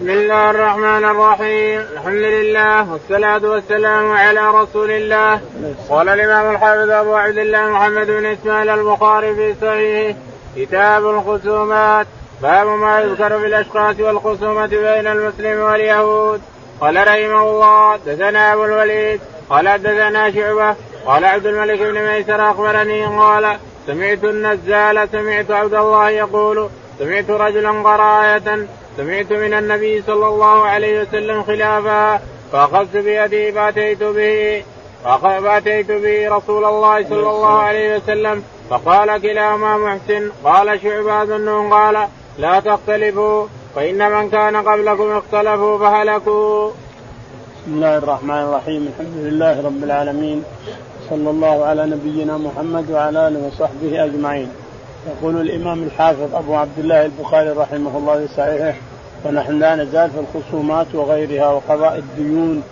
بسم الله الرحمن الرحيم. الحمد لله والصلاة والسلام على رسول الله. قال الإمام الحافظ أبو عبد الله محمد بن إسماعيل البخاري في صحيحه كتاب الخصومات. باب ما يذكر في الأشخاص والخصومة بين المسلم واليهود. قال رحمه الله دثنا أبو الوليد. قال دثنا شعبة. قال عبد الملك بن ميسر أخبرني. قال سمعت النزال سمعت عبد الله يقول سمعت رجلا قرأ آية سمعت من النبي صلى الله عليه وسلم خلافها فأخذت بيدي فأتيت به فأتيت به رسول الله صلى الله عليه وسلم فقال كلاهما محسن قال شعبة أظنه قال لا تختلفوا فإن من كان قبلكم اختلفوا فهلكوا. بسم الله الرحمن الرحيم الحمد لله رب العالمين صلى الله على نبينا محمد وعلى آله وصحبه أجمعين. يقول الإمام الحافظ أبو عبد الله البخاري رحمه الله في صحيحه ونحن لا نزال في الخصومات وغيرها وقضاء الديون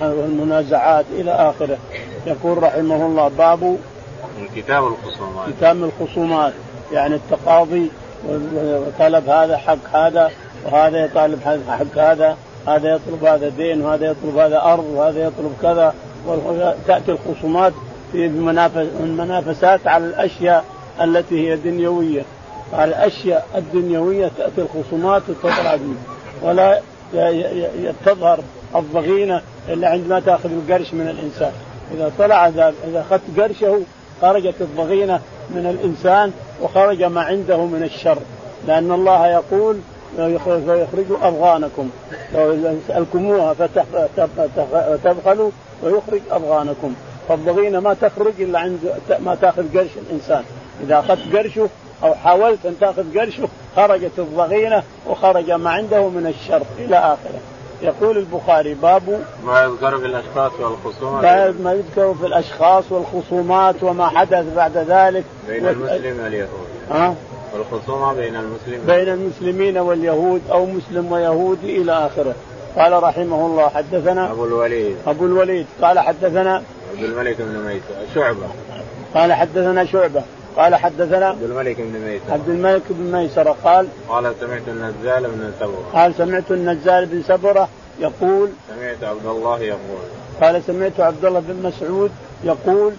والمنازعات إلى آخره. يقول رحمه الله باب كتاب الخصومات. كتاب الخصومات. يعني التقاضي وطلب هذا حق هذا وهذا يطالب حق هذا هذا يطلب هذا دين وهذا يطلب هذا أرض وهذا يطلب كذا. تأتي الخصومات في المنافسات على الأشياء التي هي دنيوية. على الأشياء الدنيوية تأتي الخصومات وتطلع ولا تظهر الضغينة إلا عندما تأخذ القرش من الإنسان. إذا طلع إذا أخذت قرشه خرجت الضغينة من الإنسان وخرج ما عنده من الشر. لأن الله يقول فيخرج أضغانكم. لو سالكموها فتبخلوا ويخرج أضغانكم. فالضغينة ما تخرج إلا عند ما تأخذ قرش الإنسان. إذا أخذت قرشه أو حاولت أن تأخذ قرشه خرجت الضغينة وخرج ما عنده من الشر إلى آخره. يقول البخاري باب ما يذكر في الأشخاص والخصومات. باب ما يذكر في الأشخاص والخصومات وما حدث بعد ذلك. بين المسلم واليهود. ها؟ والخصومة بين المسلمين بين المسلمين واليهود أو مسلم ويهودي إلى آخره. قال رحمه الله حدثنا أبو الوليد. أبو الوليد. قال حدثنا عبد الملك بن ميسر شعبة. قال حدثنا شعبة. قال حدثنا عبد الملك بن ميسر عبد الملك بن ميسر قال قال سمعت النزال بن سبرة. قال سمعت النزال بن سبرة يقول سمعت عبد الله يقول. قال سمعت عبد الله بن مسعود يقول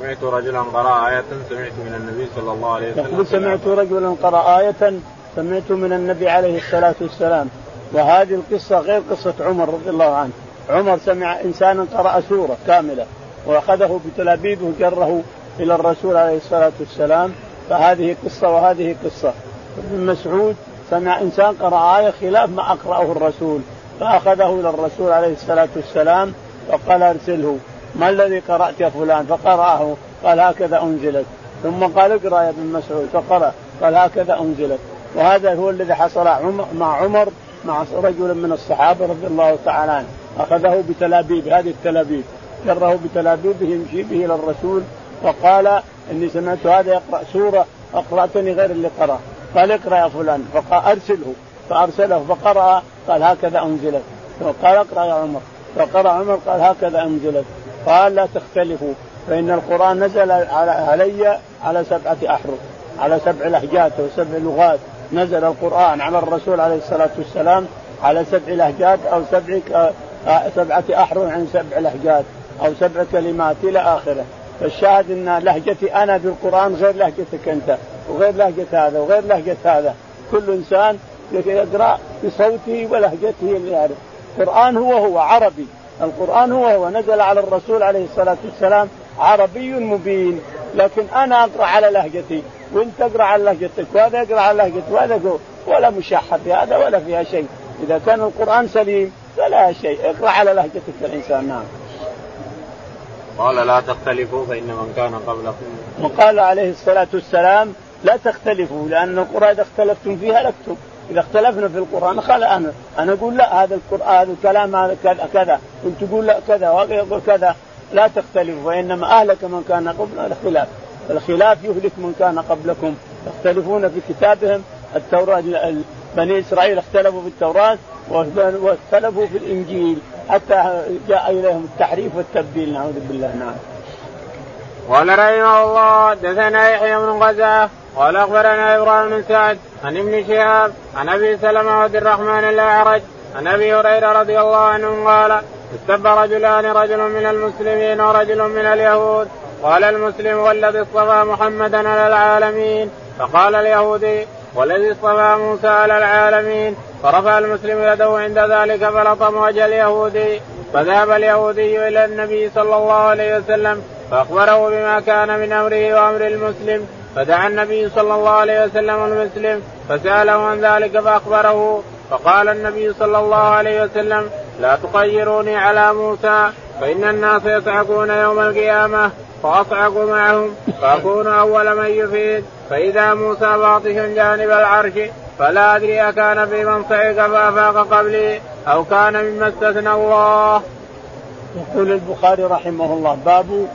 سمعت رجلا قرأ آية سمعت من النبي صلى الله عليه وسلم يقول سمعت رجلا قرأ آية سمعت من النبي عليه الصلاة والسلام. وهذه القصة غير قصة عمر رضي الله عنه. عمر سمع إنسانا قرأ سورة كاملة. وأخذه بتلابيب وجره إلى الرسول عليه الصلاة والسلام فهذه قصة وهذه قصة. ابن مسعود سمع إنسان قرأ آية خلاف ما أقرأه الرسول فأخذه إلى الرسول عليه الصلاة والسلام وقال أرسله. ما الذي قرأت يا فلان؟ فقرأه. قال هكذا أنزلت. ثم قال اقرأ يا ابن مسعود. فقرأ. قال هكذا أنزلت. وهذا هو الذي حصل مع عمر مع رجل من الصحابة رضي الله تعالى عنه. أخذه بتلابيب. هذه التلابيب. جره بتلابيبه يمشي به إلى الرسول وقال إني سمعت هذا يقرأ سورة أقرأتني غير اللي قرأ. قال اقرأ يا فلان. فقال أرسله. فأرسله فقرأ. قال هكذا أنزلت. قال اقرأ يا عمر. فقرأ عمر قال هكذا أنزلت. قال لا تختلفوا. فإن القرآن نزل علي على سبعة أحرف. على سبع لهجات وسبع لغات. نزل القرآن على الرسول عليه الصلاة والسلام على سبع لهجات أو سبع سبعة أحرف عن سبع لهجات أو سبع كلمات إلى آخره. فالشاهد إن لهجتي أنا بالقرآن غير لهجتك أنت وغير لهجة هذا وغير لهجة هذا. كل إنسان يقرأ بصوته ولهجته اللي يعرف. القرآن هو هو عربي. القرآن هو هو. نزل على الرسول عليه الصلاة والسلام عربي مبين. لكن أنا أقرأ على لهجتي وأنت تقرا على لهجتك وهذا يقرأ على لهجته وهذا ولا مشاحه في هذا ولا فيها شيء. إذا كان القرآن سليم فلا شيء. اقرأ على لهجتك الانسان نعم. قال لا تختلفوا فإن من كان قبلكم. وقال عليه الصلاة والسلام لا تختلفوا لأن القرآن إذا اختلفتم فيها لكتم إذا اختلفنا في القرآن خلا أنا أنا أقول لا هذا القرآن هذا الكلام هذا كذا كذا. وأنت تقول لا كذا وهذا يقول كذا. لا تختلفوا وإنما أهلك من كان قبلنا الخلاف الخلاف يهلك من كان قبلكم. يختلفون في كتابهم. التوراة بني إسرائيل اختلفوا في التوراة واختلفوا في الإنجيل. حتى جاء إليهم التحريف والتبديل نعوذ بالله نعم. قال رحمه الله حدثنا يحيى بن غزاه قال أخبرنا إبراهيم بن سعد عن ابن شهاب عن أبي سلمة عبد الرحمن الأعرج عن أبي هريرة رضي الله عنه قال استب رجلان رجل من المسلمين ورجل من اليهود قال المسلم والذي اصطفى محمدا على العالمين فقال اليهودي والذي اصطفى موسى على العالمين فرفع المسلم يده عند ذلك فلطم وجه اليهودي فذهب اليهودي إلى النبي صلى الله عليه وسلم فأخبره بما كان من أمره وأمر المسلم فدعا النبي صلى الله عليه وسلم المسلم فسأله عن ذلك فأخبره فقال النبي صلى الله عليه وسلم لا تخيروني على موسى. فإن الناس يصعقون يوم القيامة فأصعق معهم فأكون أول من يفيد. فإذا موسى باطش جانب العرش فلا أدري أكان في من صعق فافاق قبلي أو كان مما استثنى الله. يقول البخاري رحمه الله باب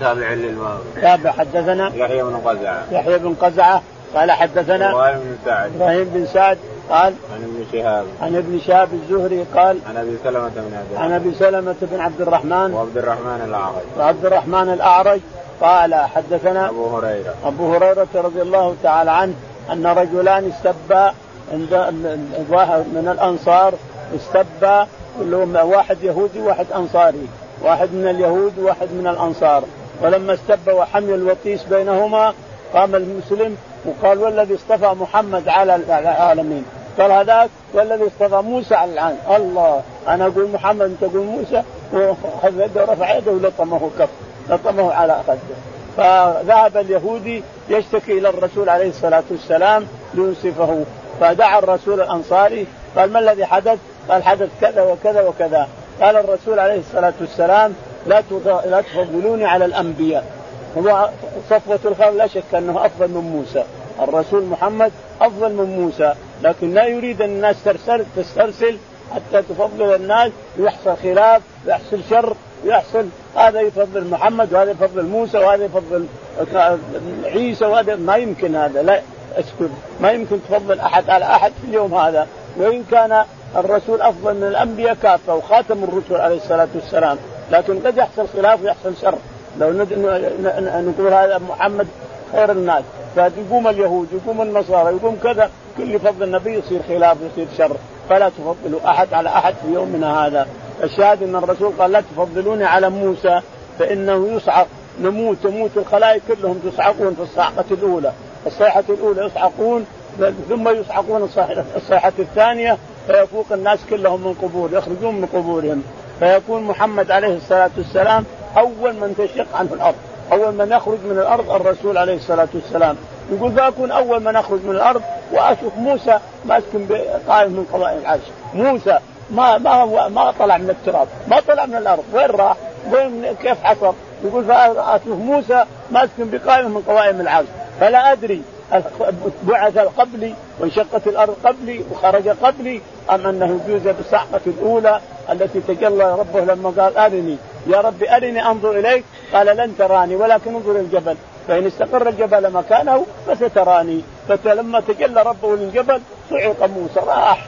تابع للباب تابع حدثنا يحيى بن قزعة. يحيى بن قزعة قال حدثنا إبراهيم بن سعد. إبراهيم بن سعد قال عن ابن شهاب. عن ابن شهاب الزهري قال عن أبي سلمة بن عبد عن أبي سلمة بن عبد الرحمن وعبد الرحمن الأعرج. وعبد الرحمن الأعرج قال حدثنا أبو هريرة. أبو هريرة رضي الله تعالى عنه أن رجلان استبا عند من الأنصار استبا كلهم واحد يهودي وواحد أنصاري واحد من اليهود وواحد من الأنصار. ولما استب وحمل الوطيس بينهما قام المسلم وقال والذي اصطفى محمد على العالمين. قال هذاك والذي اصطفى موسى على العالم. الله أنا أقول محمد أنت تقول موسى؟ وخذ يده ورفع يده ولطمه كف لطمه على خده فذهب اليهودي يشتكي إلى الرسول عليه الصلاة والسلام لينصفه. فدعا الرسول الأنصاري قال ما الذي حدث؟ قال حدث كذا وكذا وكذا. قال الرسول عليه الصلاة والسلام لا لا تفضلوني على الأنبياء. هو صفوة الخير لا شك أنه أفضل من موسى. الرسول محمد أفضل من موسى. لكن لا يريد ان الناس ترسل تسترسل حتى تفضل الناس ويحصل خلاف ويحصل شر ويحصل هذا يفضل محمد وهذا يفضل موسى وهذا يفضل عيسى وهذا ما يمكن هذا. لا اسكت ما يمكن تفضل أحد على أحد في اليوم هذا. وإن كان الرسول أفضل من الأنبياء كافة وخاتم الرسل عليه الصلاة والسلام. لكن قد يحصل خلاف ويحصل شر. لو نقول هذا محمد خير الناس. فتقوم اليهود يقوم النصارى يقوم كذا. كل فضل النبي يصير خلاف يصير شر. فلا تفضلوا أحد على أحد في يومنا هذا. الشاهد أن الرسول قال لا تفضلوني على موسى فإنه يصعق. نموت تموت الخلائق كلهم تصعقون في الصعقه الأولى. الصيحة الأولى يصعقون ثم يصعقون الصيحة الثانية فيفوق الناس كلهم من قبور يخرجون من قبورهم. فيكون محمد عليه الصلاة والسلام أول من تشق عنه الأرض أول من يخرج من الأرض الرسول عليه الصلاة والسلام. يقول فاكون أول من اخرج من الأرض وأشوف موسى ماسك قائم من قضاء العرش. موسى ما ما ما طلع من التراب ما طلع من الأرض. وين راح؟ وين كيف حصل؟ يقول فأشوف موسى ماسك بقائمه من قوائم العرش. فلا أدري بعث قبلي وانشقت الأرض قبلي وخرج قبلي أم أنه جوز بالصعقه الأولى التي تجلى ربه لما قال أرني. يا رب أرني أنظر إليك. قال لن تراني ولكن انظر الجبل. فإن استقر الجبل مكانه فستراني. فلما تجلى ربه للجبل صعق موسى راح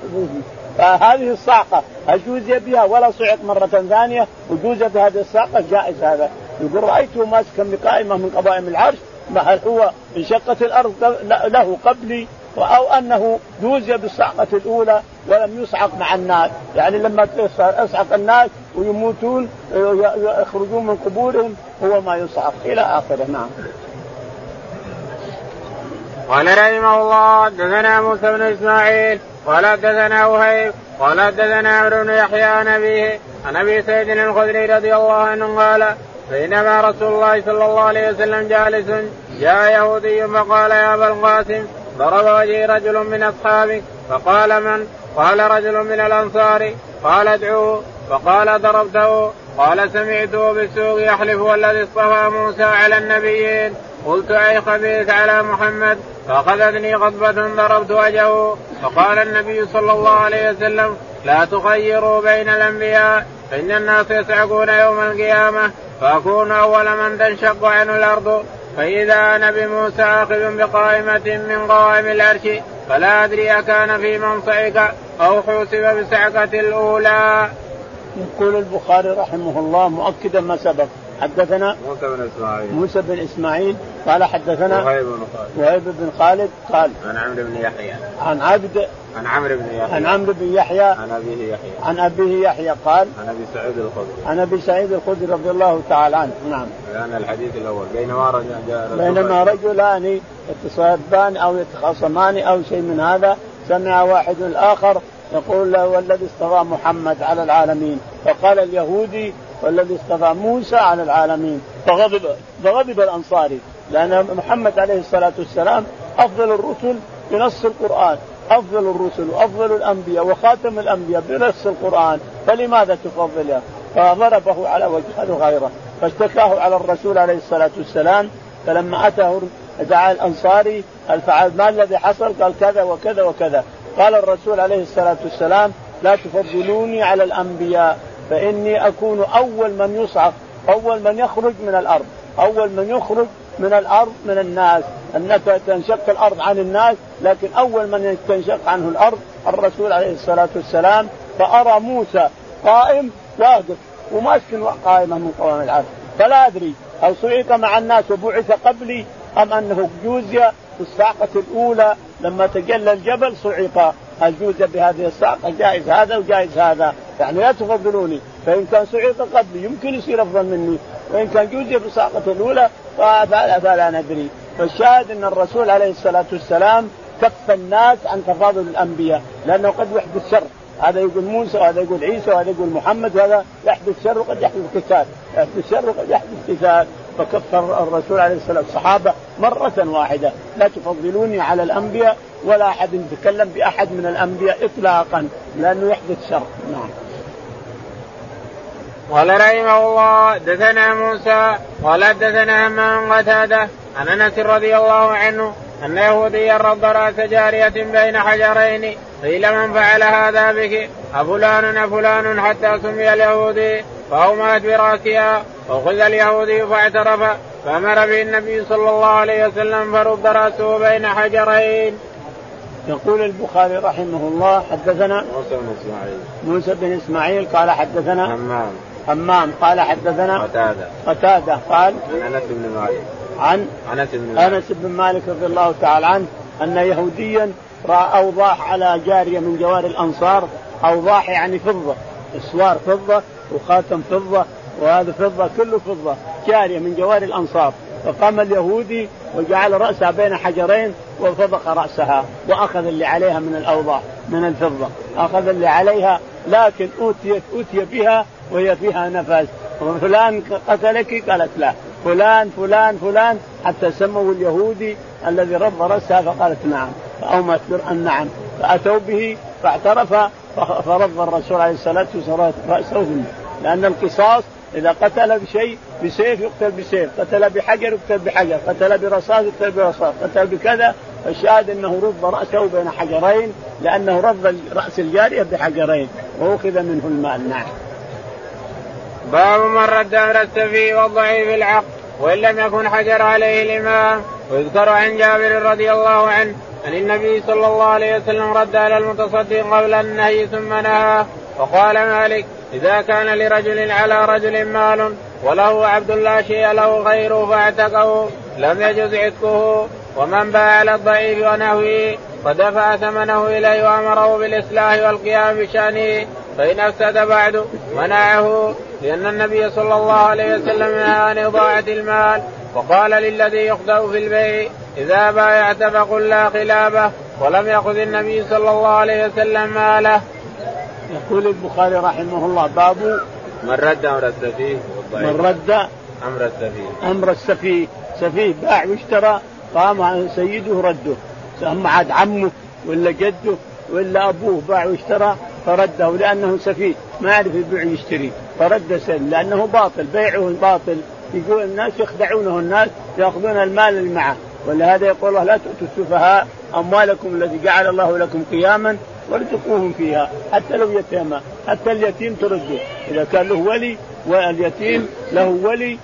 فهذه الصعقه هل جوزي بها ولا صعق مرة ثانية. وجوزت هذه الصعقه جائز هذا. يقول رأيته ماسكا بقائمة من قوائم العرش. هل هو انشقت الأرض؟ له قبلي. أو أنه جوزي بالصعقه الأولى ولم يصعق مع الناس، يعني لما يصعق الناس ويموتون يخرجون من قبورهم هو ما يصعق إلى آخره نعم. قال رحمه الله حدثنا موسى بن إسماعيل قال حدثنا وهيب قال حدثنا عمرو بن يحيى عن أبيه عن أبي سعيد الخدري رضي الله عنه قال بينما رسول الله صلى الله عليه وسلم جالس جاء يهودي فقال يا أبا القاسم ضرب وجهي رجل من اصحابك فقال من؟ قال رجل من الأنصار. قال ادعوه. فقال ضربته. قال سمعته بالسوق يحلف والذي اصطفى موسى على النبيين. قلت أي خبيث على محمد؟ فأخذتني غضبة ضربت وجهه. فقال النبي صلى الله عليه وسلم لا تخيروا بين الأنبياء. فان الناس يصعقون يوم القيامة فأكون أول من تنشق عنه الأرض. فإذا أنا بموسى آخذ بقائمة من قوائم العرش فلا أدري أكان في منصعك أو حوسب بسعقة الأولى. يقول البخاري رحمه الله مؤكدا ما سبق حدثنا موسى بن إسماعيل. موسى بن إسماعيل قال حدثنا وهيب بن خالد. وهيب بن خالد قال عن عمرو بن يحيى. عن عبد عن عمرو بن يحيى. عن عمرو بن يحيى. عن أبيه يحيى. عن أبيه يحيى قال عن أبي سعيد الخدري. عن أبي سعيد الخدري رضي الله تعالى عنه. نعم. لأن الحديث الأول. بينما رجل بينما رجلان يتصابان أو يتخاصمان أو شيء من هذا سمع واحد الآخر يقول له والذي اصطفى محمد على العالمين. فقال اليهودي والذي اصطفى موسى على العالمين. فغضب فغضب الأنصاري. لأن محمد عليه الصلاة والسلام أفضل الرسل بنص القرآن. أفضل الرسل وأفضل الأنبياء وخاتم الأنبياء بنص القرآن. فلماذا تفضله؟ فضربه على وجهه غيره فاشتكاه على الرسول عليه الصلاة والسلام. فلما أتاه دعا الأنصاري الفعل ما الذي حصل؟ قال كذا وكذا وكذا. قال الرسول عليه الصلاة والسلام لا تفضلوني على الأنبياء. فإني أكون أول من يصعق أول من يخرج من الأرض أول من يخرج من الأرض من الناس. انك تنشق الأرض عن الناس لكن أول من تنشق عنه الأرض الرسول عليه الصلاة والسلام. فأرى موسى قائم واقف وماسك قائمه من قوام العرش فلا أدري هل صعق مع الناس وبعث قبلي أم أنه جوزي في الصعقة الأولى؟ لما تجلى الجبل صعق. هل جوز بهذه الصعقه جائز هذا وجائز هذا. يعني لا تفضلوني. فإن كان صعق قبلي يمكن يصير أفضل مني. وإن كان جوزي في الصعقه الاولى فلا, فلا ندري. فالشاهد أن الرسول عليه الصلاة والسلام كف الناس عن تفاضل الأنبياء. لأنه قد يحدث شر. هذا يقول موسى وهذا يقول عيسى وهذا يقول محمد وهذا يحدث شر وقد يحدث قتال. يحدث شر وقد يحدث قتال. فكفر الرسول عليه الصلاة والسلام. الصحابة مرة واحدة. لا تفضلوني على الأنبياء ولا أحد يتكلم بأحد من الأنبياء اطلاقا لأنه يحدث شر. نعم. قال رحمه الله دثنا موسى قال دثنا همام قتادة عن أنس رضي الله عنه أن يهوديا رد رأس جارية بين حجرين قيل من فعل هذا بك؟ أفلان أفلان حتى سمي اليهودي؟ فأومأت براسها وأخذ اليهودي فاعترف فأمر به النبي صلى الله عليه وسلم فرد رأسه بين حجرين. يقول البخاري رحمه الله حدثنا موسى بن إسماعيل. موسى بن إسماعيل قال حدثنا همام همام قال حدثنا قتادة. قتادة قال عن أنس بن مالك. عن أنس بن مالك. أنس بن مالك رضي الله تعالى عنه أن يهوديا رأى أوضاح على جارية من جوار الأنصار أوضاح يعني فضة إسوار فضة وخاتم فضة وهذا فضة كله فضة جارية من جوار الأنصار. فقام اليهودي وجعل رأسها بين حجرين وفضق رأسها وأخذ اللي عليها من الاوضاح من الفضة. أخذ اللي عليها لكن اوتيت أوتي بها وهي فيها نفس. فلان قتلك؟ قالت لا. فلان فلان فلان. حتى سموا اليهودي الذي رب رأسها فقالت نعم. فأومت نعم. فأتوا به فاعترف فرد الرسول عليه الصلاة والسلام رأسه. لأن القصاص إذا قتل بشيء بسيف يقتل بسيف قتل بحجر يقتل بحجر قتل برصاص يقتل برصاص قتل بكذا فالشاهد أنه رد رأسه بين حجرين لأنه رد رأس الجارية بحجرين وأخذ منه المال. نعم. باب من رد أمر السفي والضعيف العقل وإن لم يكن حجر عليه الإمام. ويذكر عن جابر رضي الله عنه عن النبي صلى الله عليه وسلم رد على المتصدق قبل النهي ثم نهى. وقال مالك إذا كان لرجل على رجل مال وله عبد لا شيء له غيره فاعتقه لم يجز عتقه ومن باع على الضعيف ونهوه فدفع ثمنه إليه وأمره بالإصلاح والقيام بشأنه فإن أفسد بعد منعه لأن النبي صلى الله عليه وسلم نهى عن إضاعة المال وقال للذي يخدع في البيع إذا بايعت فقل لا خلافة ولم يأخذ النبي صلى الله عليه وسلم ماله. يقول البخاري رحمه الله باب من رد أمر السفيه من رد أمر السفيه. أمر السفيه. سفيه باع واشترى قام سيده رده. أما عاد عمه ولا جده ولا أبوه باع واشترى فرده لأنه سفيه ما يعرف يبيع ويشتري. فرد سن لأنه باطل بيعه باطل. يقول الناس يخدعونه الناس يأخذون المال اللي معه. ولهذا يقول الله لا تؤتوا السفهاء أموالكم التي جعل الله لكم قياما وارزقوهم فيها حتى لو يتيما حتى اليتيم ترده. إذا كان له ولي واليتيم له ولي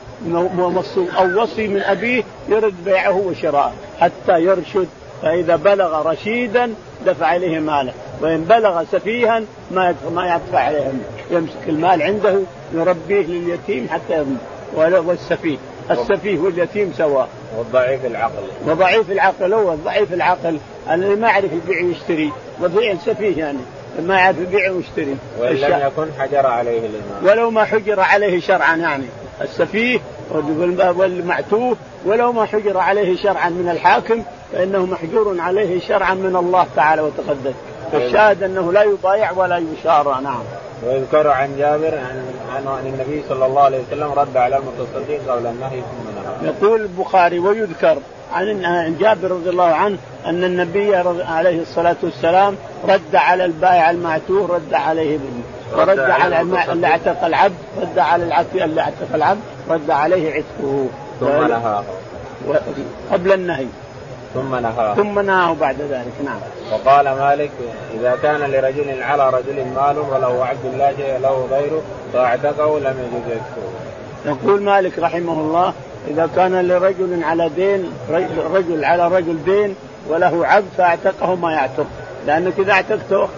أو وصي من أبيه يرد بيعه وشراءه حتى يرشد فإذا بلغ رشيدا دفع اليه ماله. وإن بلغ سفيها ما ما يدفع عليه. يمسك المال عنده يربيه لليتيم حتى يموت. والسفيه. السفيه واليتيم سواء. والضعيف العقل. وضعيف العقل هو ضعيف العقل الذي ما يعرف يبيع ويشتري. وضيع السفيه يعني ما يعرف يبيع ويشتري. وإن لم يكن حجر عليه الامام ولو ما حجر عليه شرعا يعني. السفيه والمعتوه ولو ما حجر عليه شرعا من الحاكم فإنه محجور عليه شرعا من الله تعالى وتقدس فالشاهد أنه لا يبايع ولا يشار. نعم. ويذكر عن جابر عن عن النبي صلى الله عليه وسلم رد على المتصدين قبل النهي ثم نهى. يقول البخاري ويذكر عن جابر رضي الله عنه أن النبي عليه الصلاة والسلام رد على البائع المعتوه رد عليه ورد على اللي اعتق العبد رد على العبد اللي اعتق العبد رد عليه عتقه. ثم نهاه قبل النهي. ثم نهاه. ثم نهاه بعد ذلك نعم. وقال مالك إذا كان لرجل على رجل مال وله عبد لا شيء له غيره فاعتقه لم يجوز يكفره. يقول مالك رحمه الله إذا كان لرجل على دين رجل على رجل دين وله عبد فاعتقه ما يعتق. لأنك إذا اعتقته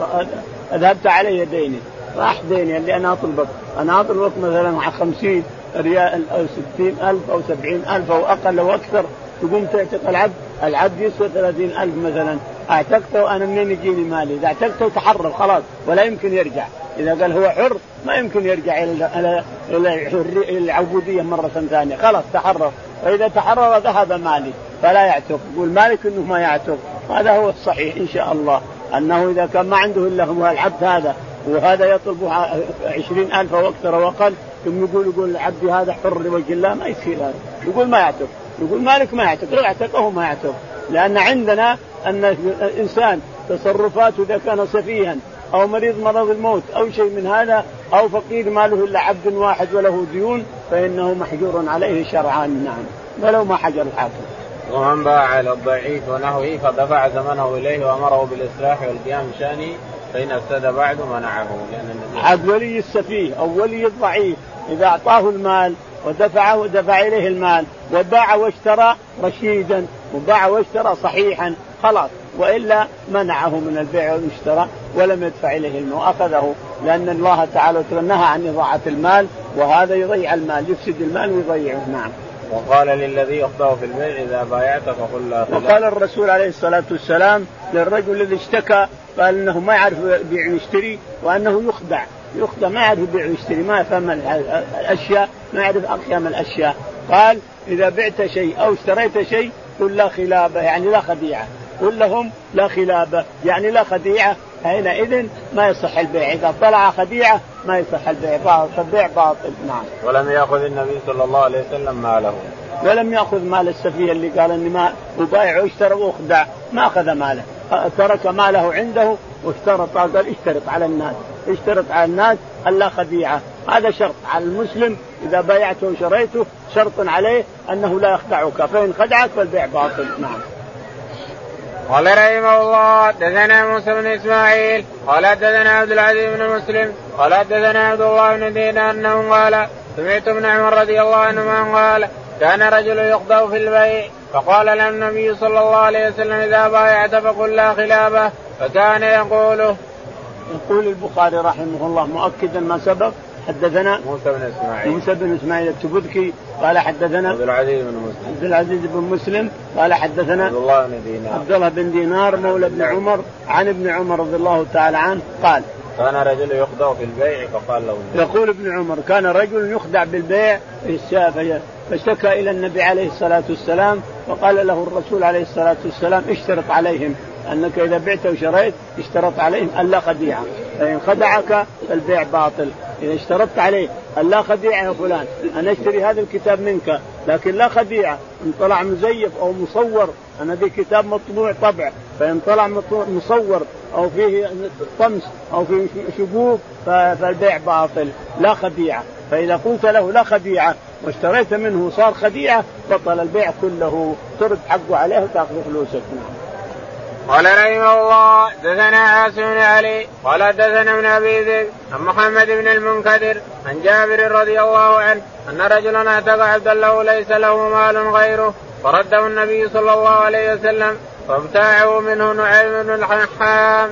أذهبت علي ديني راح ديني اللي أنا أطلبك. أنا أطلبك مثلا مع خمسين ريال أو ستين ألف أو سبعين ألف أو أقل أو أكثر تقوم تعتق العبد العبد يسوى ثلاثين ألف مثلا. أعتقته أنا منين يجيني مالي؟ إذا أعتقته تحرر خلاص ولا يمكن يرجع. إذا قال هو حر ما يمكن يرجع إلى إلى العبودية مرة ثانية. خلاص تحرر. فإذا تحرر ذهب مالي. فلا يعتق. يقول مالك أنه ما يعتق. هذا هو الصحيح إن شاء الله. أنه إذا كان ما عنده إلا هو العبد هذا وهذا يطلب عشرين ألف أو أكثر أو أقل ثم يقول يقول عبدي هذا حر لوجه الله ما يصير هذا. يقول ما يعتق. يقول مالك ما يعتق لو اعتقه ما يعتق لأن عندنا أن الإنسان تصرفاته إذا كان سفيها أو مريض مرض الموت أو شيء من هذا أو فقير ما له إلا عبد واحد وله ديون فإنه محجور عليه شرعان نعم. ولو ما حجر الحاكم. ومن باع على الضعيف ونهوه فدفع زمنه إليه وأمره بالإصلاح والقيام بشانه فإن افسد بعد منعه لأن عاد ولي السفيه أو ولي الضعيف إذا أعطاه المال ودفعه دفع إليه المال وباع واشترى رشيدا وباع واشترى صحيحا خلاص. وإلا منعه من البيع والاشتراء ولم يدفع إليه المال وأخذه لأن الله تعالى نهى عن إضاعة المال وهذا يضيع المال يفسد المال ويضيعه نعم. وقال للذي يخطأ في البيع إذا بايعت فقل لا وقال الرسول عليه الصلاة والسلام للرجل الذي اشتكى قال إنه ما يعرف يبيع ويشتري وأنه يخدع. يخدع ما يعرف يبيع ويشتري ما يفهم الأشياء ما يعرف أقيم الأشياء. قال إذا بعت شيء أو اشتريت شيء قل لا خلابه يعني لا خديعة. قل لهم لا خلابه يعني لا خديعة. حينئذ ما يصح البيع. إذا طلع خديعة ما يصح البيع. البيع باطل. نعم. ولم يأخذ النبي صلى الله عليه وسلم ماله. ولم يأخذ مال السفية اللي قال إني ما ابايع واشترى وأخدع. ما أخذ ماله. ترك ماله عنده واشترط قال اشترط على الناس. اشترط على الناس الا خديعة. هذا شرط على المسلم إذا بايعته وشريته شرط عليه أنه لا يخدعك فإن خدعك فالبيع باطل. نعم. قال رحمه الله دثنا موسى بن إسماعيل قال دثنا عبد العزيز بن مسلم قال دثنا عبد الله بن دينار أنه قال سمعت ابن عمر رضي الله عنهما قال كان رجل يخضع في البيع فقال له النبي صلى الله عليه وسلم إذا بايعت فقل لا خلافة فكان يقوله يقول البخاري رحمه الله مؤكدا ما سبق حدثنا موسى بن إسماعيل. موسى بن إسماعيل التبذكي قال حدثنا عبد العزيز بن مسلم. عبد العزيز بن مسلم قال حدثنا عبد الله بن دينار. عبد الله بن دينار مولى ابن عمر عن ابن عمر رضي الله تعالى عنه قال كان رجل يخدع في البيع فقال له يقول ابن عمر كان رجل يخدع بالبيع فاشتكى إلى النبي عليه الصلاة والسلام فقال له الرسول عليه الصلاة والسلام اشترط عليهم. أنك إذا بعت وشريت اشترط عليهم الا خديعة. فإن خدعك فالبيع باطل. إذا اشترطت عليه الا خديعة يا فلان أنا أشتري هذا الكتاب منك لكن لا خديعة. إن طلع مزيف أو مصور أنا ذي كتاب مطبوع طبع. فإن طلع مصور أو فيه طمس أو فيه شبوك فالبيع باطل. لا خديعة. فإذا قلت له لا خديعة واشتريت منه صار خديعة بطل البيع كله. ترد حقه عليه وتأخذ فلوسك. نعم. قال رحمه الله دثنا عاصم بن علي قال دثنا ابن أبي ذئب عن محمد بن المنكدر عن جابر رضي الله عنه أن رجلا أعتق عبدا له ليس له مال غيره فرده النبي صلى الله عليه وسلم فابتاعه منه نعيم بن الحمام.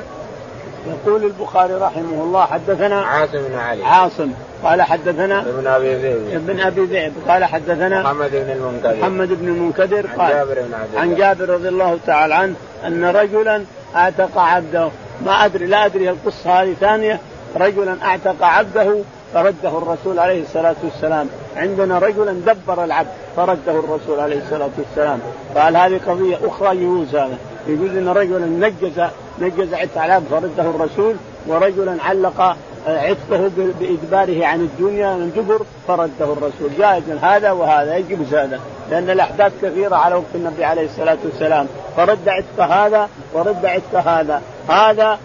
يقول البخاري رحمه الله حدثنا عاصم بن علي عاصم قال حدثنا ابن أبي ذئب. ابن أبي ذئب. قال حدثنا محمد بن المنكدر. محمد بن المنكدر. قال عن جابر بن عبد عن جابر رضي الله تعالى عنه أن رجلا أعتق عبده. ما أدري لا أدري القصة هذه ثانية. رجلا أعتق عبده فرده الرسول عليه الصلاة والسلام. عندنا رجلا دبر العبد فرده الرسول عليه الصلاة والسلام. قال هذه قضية أخرى يجوز هذا. يجوز أن رجلا نجز نجز عتق العبد فرده الرسول ورجلا علق عتقه بإدباره عن الدنيا من جبر فرده الرسول. جائز هذا وهذا يجوز هذا لأن الأحداث كثيرة على وقت النبي عليه الصلاة والسلام. فرد عتق هذا ورد عتق هذا. هذا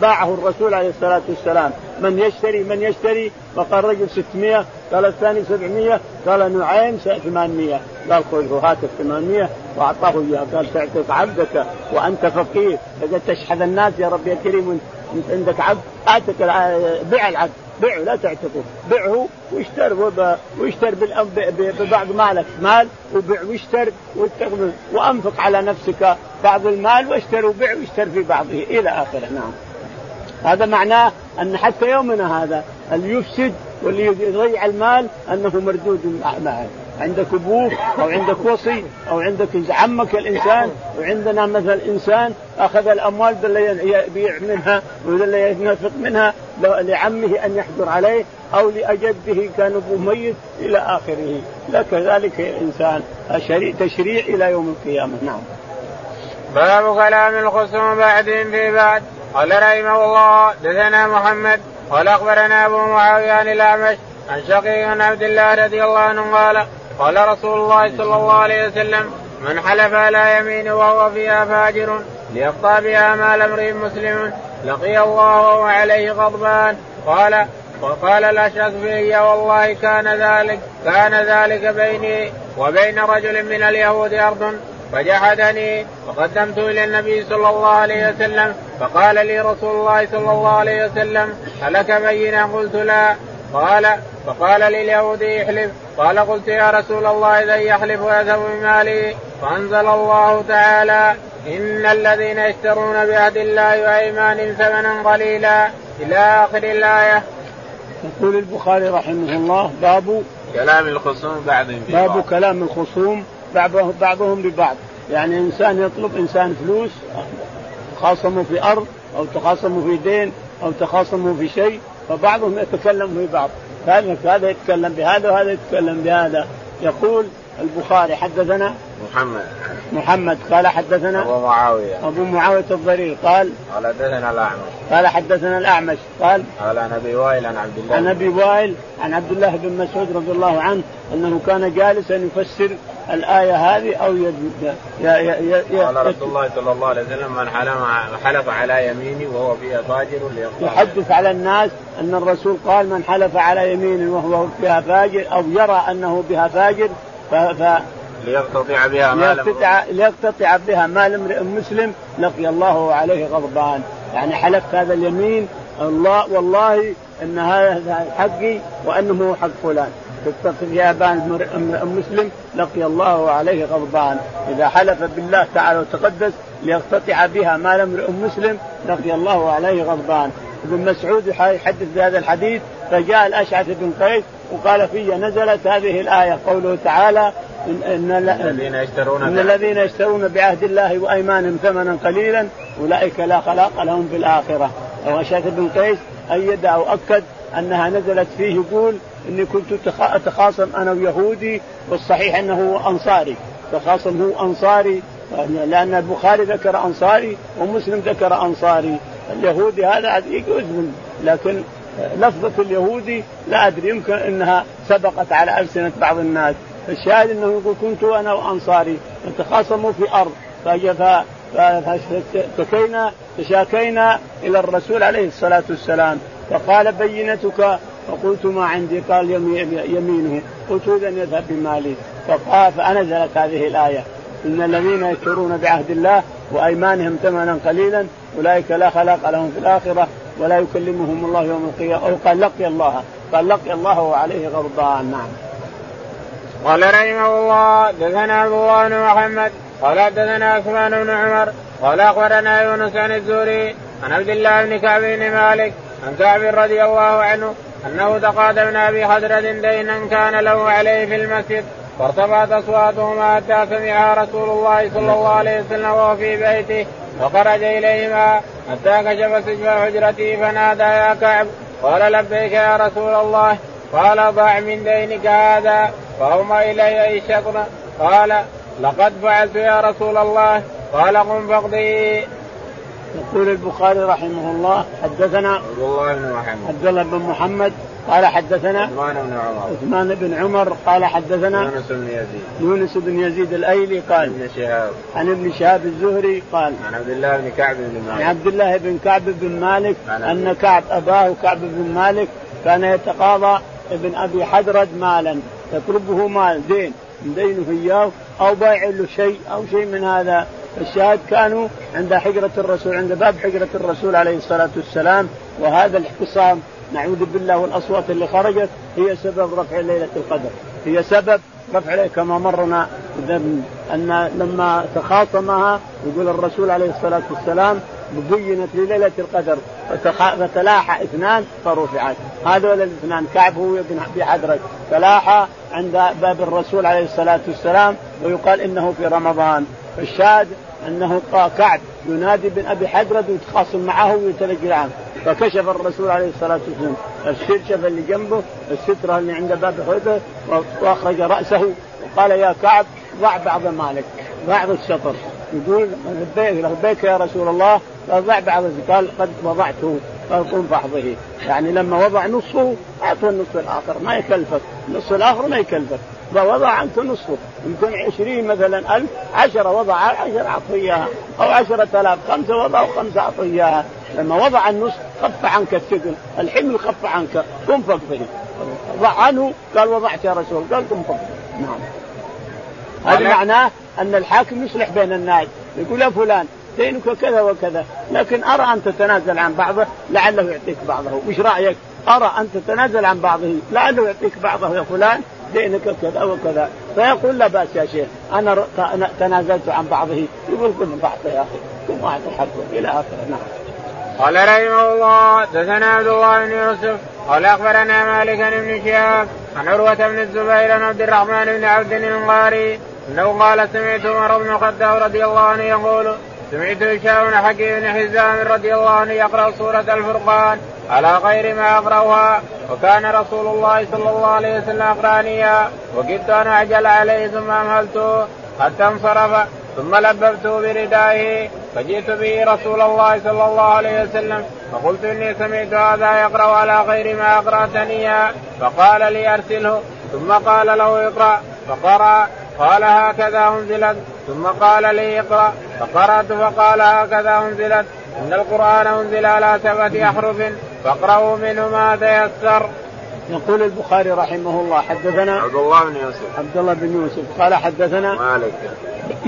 باعه الرسول عليه الصلاة والسلام. من يشتري من يشتري فقال رجل 600 قال الثاني 700 قال نعيم 800 قال خذه هات 800 وأعطاه إياه. قال تعتق عبدك وأنت فقير. إذا تشحذ الناس يا رب يا كريم انت عندك عبد اعتق بيع العبد. بيعه لا تعتقه. بيعه واشتر واشتر ببعض مالك. مال وبيع واشتر وأنفق على نفسك بعض المال واشتر وبيع واشتر في بعضه. إلى آخره. نعم. هذا معناه أن حتى يومنا هذا اللي يفسد واللي يضيع المال أنه مردود معه. عندك أبوك أو عندك وصي أو عندك عمك الإنسان وعندنا مثلا إنسان أخذ الأموال يبيع منها ولا ينفق منها لعمه أن يحضر عليه أو لأجده كان ابوه ميت إلى آخره. لا كذلك الانسان تشريع إلى يوم القيامة. نعم. باب كلام الخصوم بعدهم في بعد. قال رحمه الله دثنا محمد قال أخبرنا أبو معاوية عن الأعمش عن شقيق عبد الله رضي الله عنه قال قال رسول الله صلى الله عليه وسلم من حلف على يمين وهو فيها فاجر ليقطع بها مال امرئ مسلم لقي الله وهو عليه غضبان. قال وقال الاشعث في والله كان ذلك كان ذلك بيني وبين رجل من اليهود أرض فجحدني وقدمت إلى النبي صلى الله عليه وسلم فقال لي رسول الله صلى الله عليه وسلم هلك بينا قلت لا. قال فقال لليهودي احلف. قال قلت يا رسول الله اذا يحلف ويذهب بمالي فأنزل الله تعالى إن الذين يشترون بعهد الله وأيمان ثمنا قليلا. إلى آخر الآية. يقول البخاري رحمه الله باب كلام الخصوم بعضهم باب كلام الخصوم بعضهم لبعض يعني إنسان يطلب إنسان فلوس خاصموا في أرض أو تخاصموا في دين أو تخاصموا في شيء. فبعضهم يتكلم في بعض. هذا يتكلم بهذا وهذا يتكلم بهذا. يقول البخاري حدثنا محمد. محمد قال حدثنا أبو معاوية. أبو معاوية الضرير قال قال حدثنا الأعمش. قال حدثنا الأعمش قال قال عن أبي وائل عن عبد الله. عن أبي وائل عن عبد الله بن مسعود رضي الله عنه أنه كان جالسا يفسر الآية هذه أو يد يا يا يا قال رسول الله صلى الله عليه وسلم من حلف على يمينه وهو فيها فاجر يحدث على الناس أن الرسول قال من حلف على يمين وهو فيها فاجر أو يرى أنه بها فاجر ف... ف... ليقتطع بها مال ليقتطع, ليقتطع بها مال امرئ مسلم لقي الله عليه غضبان. يعني حلفت هذا اليمين الله والله إن هذا حقي وأنه حق فلان. تقتطع بها مال امرئ مسلم لقي الله عليه غضبان. إذا حلف بالله تعالى وتقدس ليقتطع بها مال امرئ مسلم لقي الله عليه غضبان. ابن مسعود يحدث بهذا الحديث فجاء الأشعث بن قيس وقال في نزلت هذه الآية قوله تعالى إن, إن الذين يشترون إن الذين يشترون بعهد الله وأيمانهم ثمنا قليلا أولئك لا خلاق لهم في الآخرة. وأشعث بن قيس أيد أو أكد أنها نزلت فيه يقول إني كنت أتخاصم أنا ويهودي والصحيح أنه أنصاري. تخاصم هو أنصاري لأن البخاري ذكر أنصاري ومسلم ذكر أنصاري. اليهودي هذا يجوز لكن لفظة اليهودي لا أدري يمكن أنها سبقت على ألسنة بعض الناس. الشاهد إنه يقول كنت أنا وأنصاري نتخاصموا في أرض فاشتكينا تشاكينا إلى الرسول عليه الصلاة والسلام. فقال بينتك فقلت ما عندي قال يمينه. قلت اذا يذهب بمالي. فقال فانزلت هذه الآية. إن الذين يشترون بعهد الله وأيمانهم ثمنا قليلا أولئك لا خلاق لهم في الآخرة ولا يكلمهم الله يوم القيامة. أو قال لقي الله. قال لقي الله وعليه غضبان. نعم. قال رحمه الله دثنا ابو بن محمد قال حدثنا عثمان بن عمر قال أخبرنا يونس عن الزهري عن عبد الله بن كعب بن مالك عن كعب رضي الله عنه أنه تقاضى ابن أبي دينا كان له عليه في المسجد فارتفعت أصواتهما حتى سمعها رسول الله صلى الله عليه وسلم وهو في بيته وخرج إليهما حتى كشف سجف حجرته فنادى يا كعب! قال لبيك يا رسول الله. قال ضع من دينك هذا فأومى إلي الشطر قال لقد فعلت يا رسول الله. قال قم فاقضي. يقول البخاري رحمه الله حدثنا عبد الله بن محمد. عبد الله بن محمد قال حدثنا عثمان بن عمر. عثمان بن عمر قال حدثنا يونس بن يزيد. يونس بن يزيد الأيلي قال ابن شهاب. عن ابن شهاب الزهري قال عن عبد الله بن كعب بن عن مالك. عبد الله بن كعب بن مالك عن أن كعب أباه كعب بن مالك كان يتقاضى ابن أبي حدرد مالا يطلبه مال دين دينه إياه أو بايع له شيء أو شيء من هذا. الشاهد كانوا عند حجرة الرسول عند باب حجرة الرسول عليه الصلاة والسلام. وهذا الاحتصام نعوذ بالله والأصوات اللي خرجت هي سبب رفع ليلة القدر. هي سبب رفع ليلة كما مرنا أن لما تخاصمها يقول الرسول عليه الصلاة والسلام بينت ليلة القدر. فتلاحى اثنان فرفعت. هذول الاثنان كعب هو ابن ابي حدرج تلاحى عند باب الرسول عليه الصلاة والسلام ويقال إنه في رمضان. فالشاهد أنه كعب ينادي بن أبي حدرد ويتخاصم معه ويتلقى عنه فكشف الرسول عليه الصلاة والسلام الشرشف اللي جنبه الستره اللي عند باب حدر وأخرج رأسه وقال يا كعب ضع بعض مالك بعض الشطر يقول لبيك لبيك يا رسول الله ضع بعض قال قد وضعته. قم فاحضه. يعني لما وضع نصفه أعطه النصف الآخر ما يكلفك. النصف الآخر ما يكلفك. فوضع عنك نصفه. يمكن عشرين مثلا ألف عشرة وضع عشرة أعطوا إياها أو عشرة آلاف خمسة وضعوا خمسة أعطوا إياها لما وضع النصف خف عنك الثقل الحمل خف عنك قم فاقضه ضع عنه قال وضعت يا رسول قال قم فاقضه نعم. هذا معناه أن الحاكم يصلح بين الناس. يقول يا فلان دينك كذا وكذا لكن أرى أن تتنازل عن بعضه لعله يعطيك بعضه. وش رأيك؟ أرى أن تتنازل عن بعضه لعله يعطيك بعضه يا فلان. دينك كذا وكذا فيقول لا بأس يا شيخ أنا تنازلت عن بعضه. يقول قم فاعطه يا أخي قم اعطي حقه إلى آخره. نعم. قال رحمه الله دثنا عبد الله بن يوسف قال أخبرنا مالك بن شهاب عن عروة بن الزبير عن عبد الرحمن بن عبد الانصاري أنه قال سمعت عمر بن الخطاب رضي الله عنه يقول سمعت هشام بن حكيم بن حزام رضي الله عنه يقرأ سورة الفرقان على غير ما أقرأها وكان رسول الله صلى الله عليه وسلم اقرانيا وكدت ان اعجل عليه ثم أمهلته حتى انصرف ثم لببته بردائه فجئت به رسول الله صلى الله عليه وسلم فقلت إني سمعت هذا يقرأ على غير ما اقراتني فقال لي أرسله ثم قال له اقرأ فقرأ قال هكذا أنزلت. ثم قال لي اقرأ. فقرأت فقال هكذا أنزلت. إن القرآن أنزل على سبعة أحرف فاقرأوا منه ما تيسر. يقول البخاري رحمه الله حدثنا عبد الله بن يوسف. عبد الله بن يوسف. قال حدثنا مالك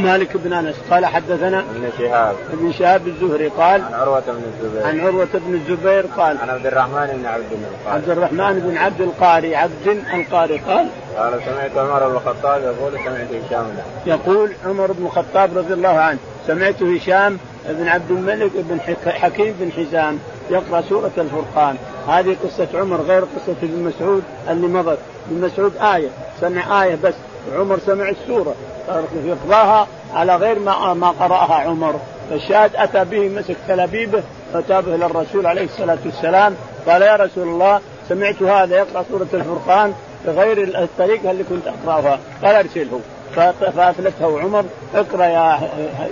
مالك بن انس قال حدثنا ابن شهاب. ابن شهاب الزهري قال عن عروة بن الزبير. عن عروة بن الزبير قال عن عبد الرحمن بن عبد القاري عبد الرحمن بن عبد القاري عبد القاري قال قال سمعت عمر بن الخطاب يقول سمعت هشام يقول عمر بن الخطاب رضي الله عنه سمعت هشام بن عبد الملك بن حكيم بن حزام يقرأ سورة الفرقان. هذه قصة عمر غير قصة ابن مسعود اللي مضت. ابن مسعود آية سمع آية بس. عمر سمع السورة. يقراها على غير ما ما قرأها عمر. فالشاهد أتى به مسك تلابيبه فتابه إلى الرسول عليه الصلاة والسلام. قال يا رسول الله سمعت هذا يقرأ سورة الفرقان بغير الطريقة اللي كنت أقرأها. قال أرسله. فأفلته عمر اقرأ يا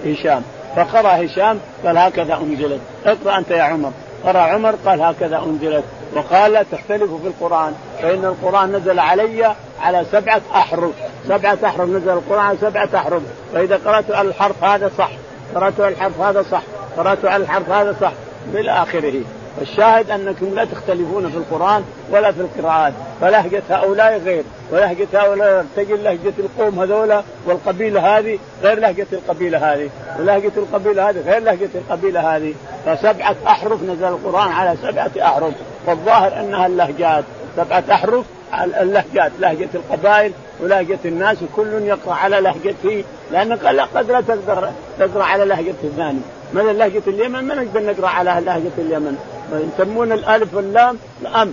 هشام. فقرأ هشام قال هكذا أنزلت. اقرأ أنت يا عمر. قرأ عمر قال هكذا أنزلت. وقال لا تختلفوا في القرآن فإن القرآن نزل علي على سبعة أحرف. سبعة احرف نزل القرآن على سبعة احرف فاذا قرأت على الحرف هذا صح قرأت على الحرف هذا صح قرأت على الحرف هذا صح إلى آخره. الشاهد أنكم لا تختلفون في القرآن ولا في القراءات فلهجة هؤلاء غير. ولهجة هؤلاء تجد لهجة القوم هذولا والقبيلة هذه غير لهجة القبيلة هذه. ولهجة القبيلة هذه غير لهجة القبيلة هذه. فسبعة أحرف نزل القرآن على سبعة أحرف. والظاهر أنها اللهجات. سبعة أحرف اللهجات لهجه القبائل ولهجة الناس وكل يقرأ على لهجته لانك قد لا تقدر تقرأ على لهجة الثاني. مثلا لهجة اليمن ما نقدر نقرأ على لهجة اليمن. يسمون الألف واللام الأم.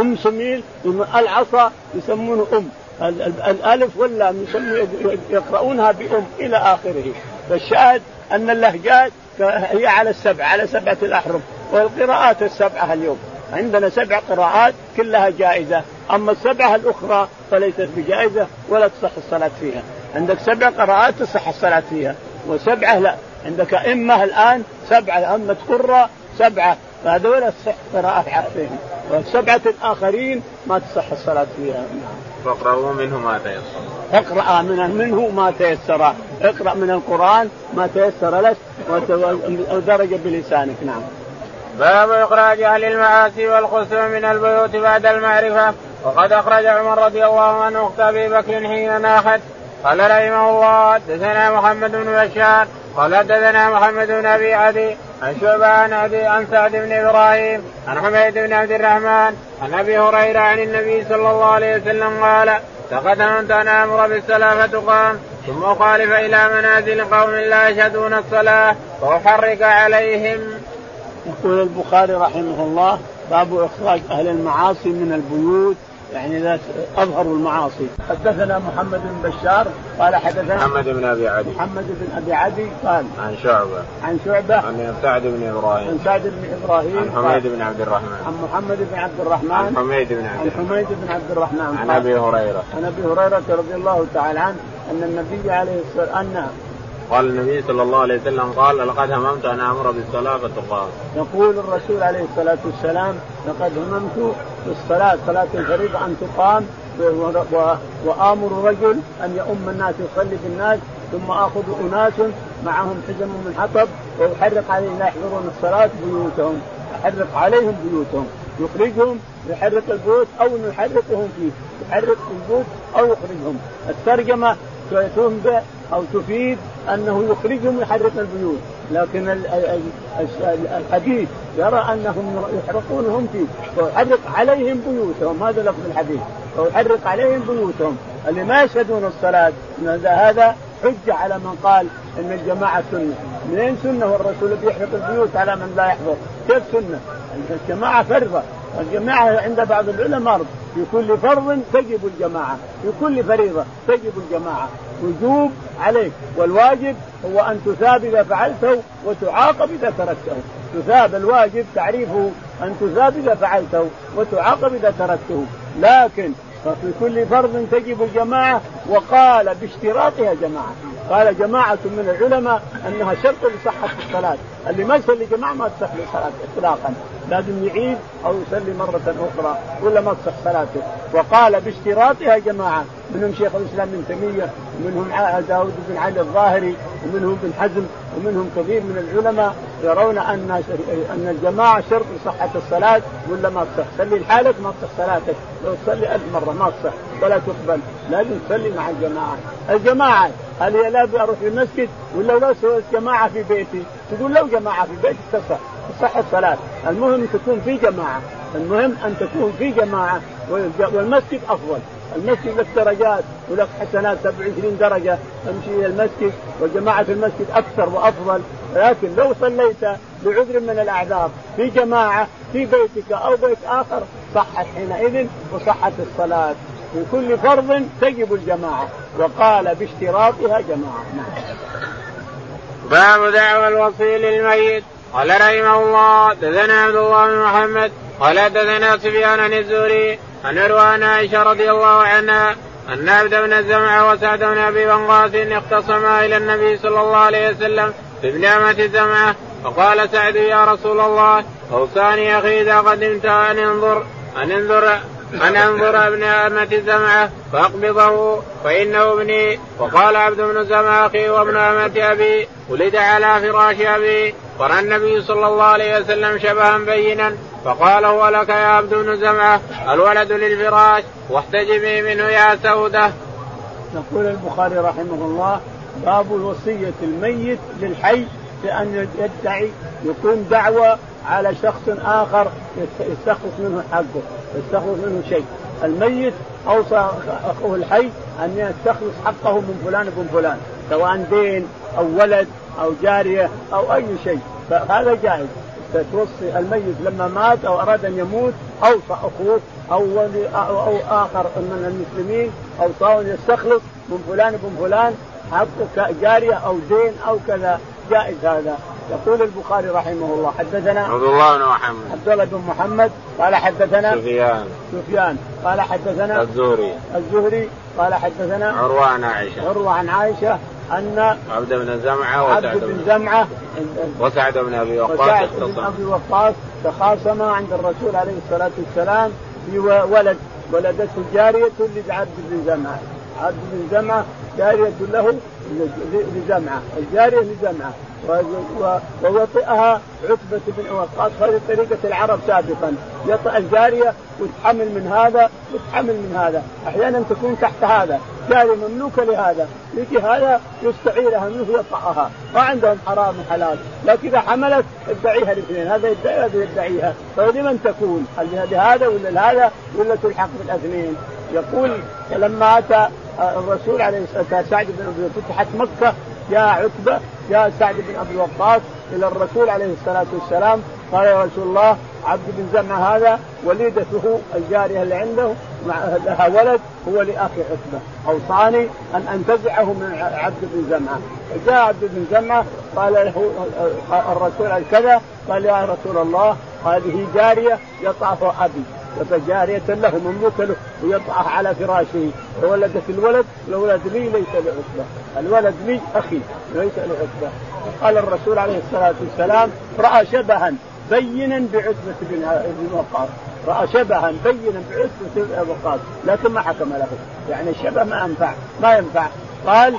ام سميل العصا يسمونه أم. الألف واللام يقرؤونها بأم إلى آخره. فالشاهد أن اللهجات هي على السبع على سبعة الأحرف والقراءات السبعة اليوم. عندنا سبع قراءات كلها جائزة أما السبعة الأخرى فليست بجائزة ولا تصح الصلاة فيها. عندك سبع قراءات تصح الصلاة فيها وسبعة لا. عندك أئمة الآن سبعة أئمة قرة سبعة. فهذول تصح قراءة فيهم والسبعة الآخرين ما تصح الصلاة فيها. فاقرأوا منه ما تيسر. اقرأ من منه ما تيسر. اقرأ من القرآن ما تيسر لك ودرج بلسانك. نعم. باب إخراج أهل المعاصي والخسوم من البيوت بعد المعرفة وقد أخرج عمر رضي الله عنه أخت أبي بكر حين ناخت قال رحمه الله حدثنا محمد بن بشار قال حدثنا محمد بن أبي عدي عن شعبة عن أبي عن سعد بن إبراهيم عن حميد بن عبد الرحمن عن أبي هريرة عن النبي صلى الله عليه وسلم قال لقد امنت أن أمر بالصلاة فتقام ثم أخالف إلى منازل قوم لا يشهدون الصلاة واحرق عليهم. يقول البخاري رحمه الله باب إخراج أهل المعاصي من البيوت يعني إذا أظهروا المعاصي. حدثنا محمد بن بشار قال حدثنا محمد بن أبي عدي. محمد بن أبي عدي قال عن شعبة. عن شعبة. عن سعد بن إبراهيم. عن سعد بن إبراهيم عن حميد بن عبد الرحمن. عن محمد بن عبد الرحمن. عن حميد بن عبد عن حميد بن عبد الرحمن. عن أبي هريرة. عن أبي هريرة رضي الله تعالى عنه أن النبي عليه الصلاة أن قال النبي صلى الله عليه وسلم قال لقد هممت أن آمر بالصلاة فتقام. يقول الرسول عليه الصلاة والسلام لقد هممت بالصلاة صلاة الفريضة أن تقام وآمر رجل أن يؤم الناس يصلي بالناس ثم آخذ أناس معهم حزم من حطب وأحرق عليهم لا يحضرون الصلاة بيوتهم. أحرق عليهم بيوتهم. يخرجهم يحرق البيوت أو يحرقهم فيه. يحرق البيوت أو يخرجهم. الترجمة أو تفيد أنه يخرجهم يحرق البيوت. لكن الحديث يرى أنهم يحرقونهم فيه ويحرق عليهم بيوتهم. هذا لفظ الحديث. ويحرق عليهم بيوتهم. اللي ما يشهدون الصلاة هذا حجه على من قال إن الجماعة سنة. منين سنة؟ والرسول بيحرق البيوت على من لا يحضر. كيف سنة؟ الجماعة فرضة. الجماعة عند بعض العلماء في كل فرض تجب الجماعة. في كل فريضة تجب الجماعة. وجوب عليك. والواجب هو أن تثاب إذا فعلته وتعاقب إذا تركته. تثاب الواجب تعريفه أن تثاب إذا فعلته وتعاقب إذا تركته. لكن ففي كل فرض تجب الجماعة وقال باشتراطها جماعة. قال جماعة من العلماء أنها شرط لصحة الصلاة. اللي ما يصلي جماعة ما تصح صلاة إطلاقا. لازم يعيد أو يصلي مرة أخرى ولا ما تصح صلاته. وقال باشتراطها جماعة. منهم شيخ الإسلام ابن تيمية ومنهم داود بن علي الظاهري ومنهم ابن حزم ومنهم كثير من العلماء يرون أن أن الجماعة شرط لصحة الصلاة ولا ما تصح. صلي لحالك ما تصح صلاتك. لو تصلي ألف مرة ما تصح ولا تقبل. لازم تصلي مع الجماعة. الجماعة هل هي لا أروح المسجد ولا لو جماعة في بيتي. تقول لو جماعة في بيتك تصح تصح الصلاة. المهم تكون في جماعة. المهم أن تكون في جماعة. والمسجد أفضل. المسجد لك درجات ولك حسنات 27 درجة. تمشي إلى المسجد وجماعة المسجد أكثر وأفضل. لكن لو صليت بعذر من الأعذار في جماعة في بيتك أو بيت آخر صحت حينئذ وصحت الصلاة. في كل فرض تجب الجماعة وقال باشتراطها جماعة نعم. باب دعوى الوصي للميت قال رحمه الله دثنا عبد الله بن محمد قال دثنا سفيان عن الزهري عن عروان عائشة رضي الله عنها أن عبد بن الزمع وسعد بن أبي وقاص اختصما إلى النبي صلى الله عليه وسلم بابن امه الزمعة فقال سعد يا رسول الله أوصاني أخي إذا قدمت أن انظر أن انظر أن أنظر ابن أمة زمعة فأقبضه فإنه ابني. وقال عبد بن زمعة أخي وابن أمة أبي ولد على فراش أبي. ورأى النبي صلى الله عليه وسلم شبها بينا فقال هو لك يا عبد بن زمعة الولد للفراش واحتجبي منه يا سودة. يقول البخاري رحمه الله باب الوصية الميت للحي بأن يدعي يكون دعوة على شخص آخر يستخلص منه حقه يستخلص منه شيء. الميت أوصى أخوه الحي أن يستخلص حقه من فلان بن فلان سواء دين أو ولد أو جارية أو أي شيء. فهذا جائز. توصي الميت لما مات أو أراد أن يموت أوصى أخوه أو ولي أو, أو آخر من المسلمين أوصاه أن يستخلص من فلان بن فلان حق جاريه أو دين أو كذا. جائز هذا. يقول البخاري رحمه الله حدثنا عبد الله بن محمد. عبد الله بن محمد قال حدثنا سفيان. سفيان قال حدثنا الزهري. الزهري قال حدثنا عروة عن عائشة. عروة عن عائشة أن عبد بن زمعة وسعد بن بن زمعة وسعد بن أبي وقاص وسعد بن أبي وقاص تخاصما عند الرسول عليه الصلاة والسلام في ولد ولدته جارية لعبد بن زمعة. عبد بن زمعة جارية له لزمعة الجارية لزمعة. ووطئها عتبة بن وقاص هذه طريقة العرب سابقا. يطأ الجارية وتحمل من هذا وتحمل من هذا. أحيانا تكون تحت هذا. جارية مملوكة لهذا. يجي هذا يستعيرها منه يطأها ما عندهم حرام وحلال. لكن إذا حملت ادعيها الاثنين هذا يدعي هذا يدعيها. فلمن تكون؟ هل لهذا ولا لهذا؟ ولا تلحق بالأثنين؟ يقول لما أتى الرسول عليه الصلاة والسلام سعد بن أبي فتحت مكة جاء عتبة جاء سعد بن أبي وقاص إلى الرسول عليه الصلاة والسلام. قال يا رسول الله عبد بن زمعه هذا وليدته الجارية اللي عنده مع لها ولد هو لأخي عتبة. أوصاني أن أنتزعه من عبد بن زمعه فجاء عبد بن زمعه قال له الرسول كذا قال يا رسول الله هذه جارية يطعف أبي. فجارية له مملوكة له ويضعها على فراشه. فولدت الولد الولد لي ليس لعتبة الولد لي أخي ليس لعتبة قال الرسول عليه الصلاة والسلام رأى شبها بينا بعتبة بن وقاص. رأى شبها بينا بعتبة بن وقاص. لكن ما حكم له. يعني الشبه ما ينفع ما ينفع. قال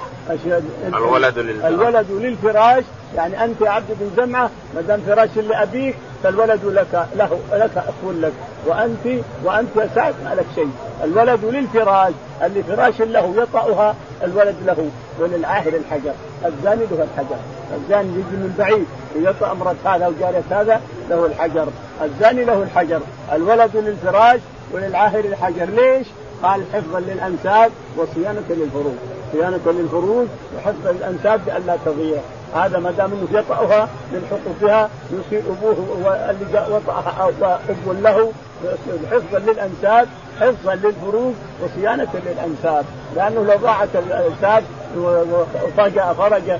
الولد للفراش. الولد للفراش. يعني أنت يا عبد بن زمعة ما دام فراش لأبيك فالولد لك له لك اخو لك. وانت وأنت سعد ما لك شيء. الولد للفراش. اللي فراش له يطأها الولد له. وللعاهر الحجر. الزاني له الحجر. الزاني يجي من بعيد ويطأ امرأة هذا وجارية هذا له الحجر. الزاني له الحجر. الولد للفراش وللعاهر الحجر. ليش؟ قال حفظا للأنساب وصيانة للفروج. صيانة للفروج وحفظ الانساب بأن تضيع. هذا ما دام انه يطأها من حقوقها يصير أبوه اللي جاء وطأها اب له حفظا للأنساب حفظا للفروج وصيانة للأنساب. لأنه لو ضاعت الأنساب وفجأ فرج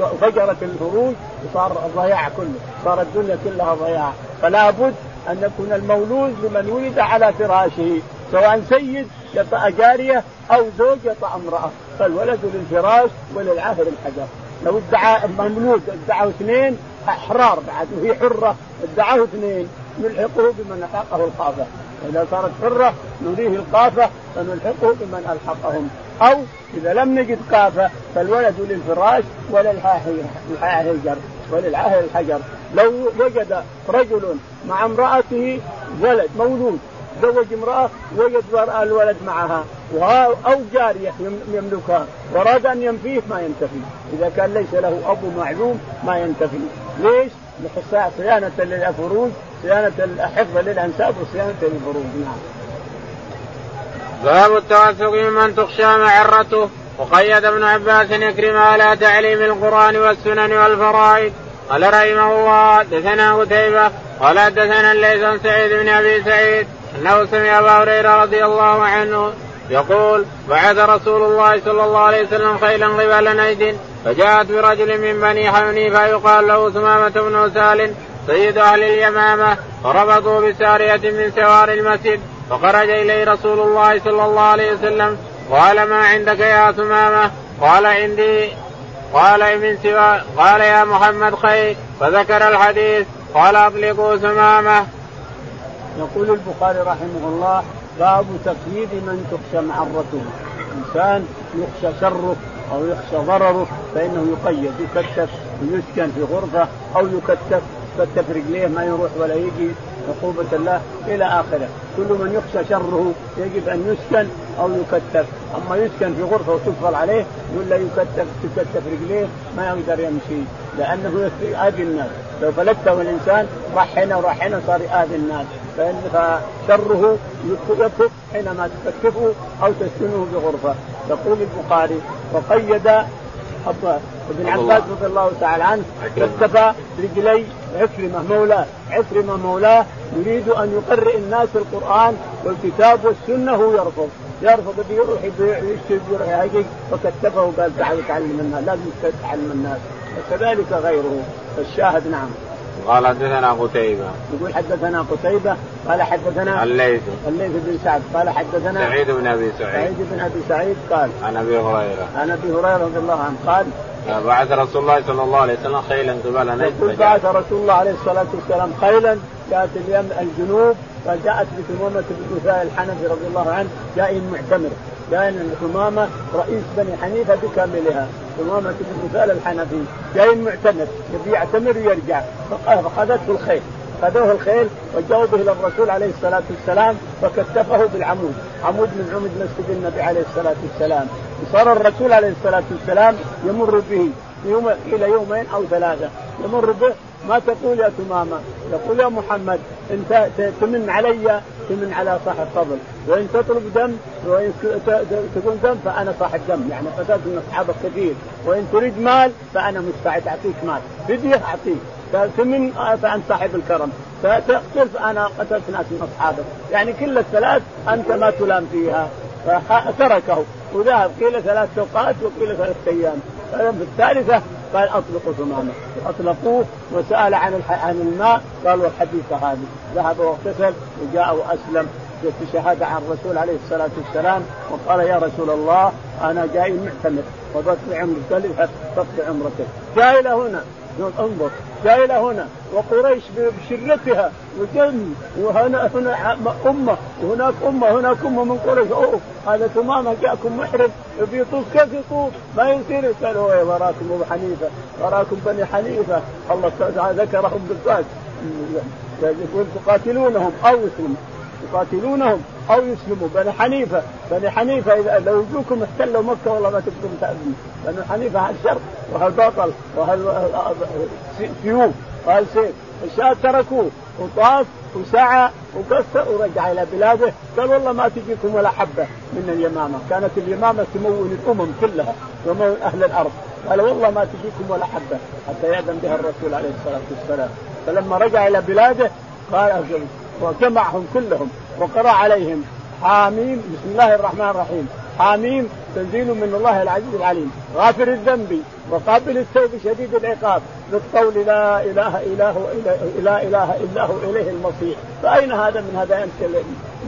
وفجرت الفروج صار الضياع كله صار الدنيا كلها ضياع. فلا بد أن يكون المولود لمن ولد على فراشه سواء سيد يطأ جارية أو زوج يطأ امرأة فالولد للفراش وللعاهر الحجر. لو ادعى المملوك ادعوا اثنين إحرار بعد وهي حرة ادعاه اثنين. نلحقه بمن ألحقه القافه واذا صارت حرة نريه القافه فنلحقه بمن ألحقهم. أو إذا لم نجد قافه فالولد للفراش وللحجر وللعاهر الحجر. لو وجد رجل مع امرأته ولد مولود تزوج امرأة وجد الولد معها. أو جارية يملكها. وأراد أن ينفيه ما ينتفي. إذا كان ليس له أب معلوم ما ينتفي. ليش؟ صيانة للفروج صيانة حفظا للأنساب وصيانة للفروج. نعم. باب التوثق ممن تخشى معرته. وقيد ابن عباس يكرم على تعليم القرآن والسنن والفرائض. قال رحمه الله حدثنا قتيبة قال حدثنا الليث بن سعيد بن أبي سعيد أنه سمع أبا هريرة رضي الله عنه يقول بعث رسول الله صلى الله عليه وسلم خيلا قبل نيد فجاءت برجل من بني حنيفة يقال له ثمامه بن سال سيد أهل اليمامة فربطوا بسارية من سوار المسجد فخرج إليه رسول الله صلى الله عليه وسلم قال ما عندك يا ثمامه قال عندي. قال من سوى قال يا محمد خير. فذكر الحديث قال اطلقوا ثمامه يقول البخاري رحمه الله باب تقييد من تخشى معرته. إنسان يخشى شره أو يخشى ضرره فإنه يقيد يكتف ويسكن في غرفة أو يكتف يكتف رجليه ما يروح ولا يجي عقوبة الله إلى آخره. كل من يخشى شره يجب أن يسكن أو يكتف. أما يسكن في غرفة وتقفل عليه ولا يكتف تكتف رجليه ما يقدر يمشي. لأنه يؤذي الناس. لو فلته الإنسان راح هنا وراح هنا صار يؤذي الناس. فإن فشره يكف حينما تكتفه أو تسكنه بغرفة. يقول البخاري وقيد ابن عباس رضي الله تعالى عنه كتف رجلي عكرمة مولاه عكرمة مولاه يريد أن يقرئ الناس القرآن والكتاب والسنة هو يرفض. يرفض بيروح يشتري يروح فكتفه وقال تعال تعلم الناس لازم تعلم الناس. وكذلك غيره. الشاهد نعم. قال حدثنا قتيبة. يقول حدثنا قتيبة قال حدثنا الليث. الليث بن سعد قال حدثنا سعيد بن أبي سعيد. سعيد بن أبي سعيد قال عن أبي هريرة. عن أبي هريرة رضي الله عنه قال بعث رسول الله صلى الله عليه وسلم خيلا قبل نجد يقول بعث رسول الله عليه الصلاة والسلام خيلا جاءت اليم الجنوب فجاءت بثمامة بن وثاء الحنفي رضي الله عنه جاء معتمر. كان ثمامة رئيس بني حنيفة بكاملها. ثمامة بن وثاء الحنفي. جاي معتمر يبي يعتمر ويرجع. فأخذته الخيل. خذوه الخيل وجاءوا به إلى الرسول عليه الصلاة والسلام فكتفه بالعمود، عمود من عمود مسجد النبي عليه الصلاة والسلام، صار الرسول عليه الصلاة والسلام يمر به يوم إلى يومين أو ثلاثة، يمر به ما تقول يا تمامة. يقول يا محمد انت تمن علي تمن على صاحب فضل. وإن تطلب دم وإن تكون دم فأنا صاحب دم. يعني قتلت من اصحابك كثير وإن تريد مال فأنا مستعد أعطيك مال. فدية أعطيك. تمن فأنت صاحب الكرم. فتقتل فأنا قتلت ناس من أصحابك. يعني كل الثلاث أنت ما تلام فيها. فتركه وذهب قيل ثلاث اوقات وقيل ثلاث أيام. في الثالثة قال اطلقوا ثمامة. أطلقوه وسأل عن عن الماء قال والحديث هذه ذهب واغتسل وجاء وأسلم. في شهادة عن الرسول عليه الصلاة والسلام وقال يا رسول الله أنا جاي معتمر وبطلع عمرك تقضي عمرتك جاي إلى هنا. انظر. جاي إلى هنا وقريش بشرتها وجن وهنا هنا أمة وهناك أمة هناك أمة من قريش. أوه هذا تماما جاءكم محرم يبي يطوف كيف يطوف؟ ما يصير. قالوا إيه، وراكم أبو حنيفة وراكم بني حنيفة. الله ذكرهم بالذات يقول تقاتلونهم أو يسلموا يقاتلونهم أو يسلموا. بني حنيفة بني حنيفة إذا لو يجوكم احتلوا مكة والله ما تقدرون تأذن بني حنيفة هالشر وهالبطل وهالسيوف وهالسيف الشاة تركوه وطاف وسعى وقصر ورجع إلى بلاده. قال والله ما تجيكم ولا حبة من اليمامة، كانت اليمامة تمون الأمم كلها ومن أهل الأرض، قال والله ما تجيكم ولا حبة. حتى يأذن بها الرسول عليه الصلاة والسلام، فلما رجع إلى بلاده قال وجمعهم كلهم وقرأ عليهم. حاميم بسم الله الرحمن الرحيم. حاميم تنزيل من الله العزيز العليم غافر الذنب وقابل التوب شديد العقاب بالقول لا إله إلا هو لا إله إلا هو إليه المصير فأين هذا من هذا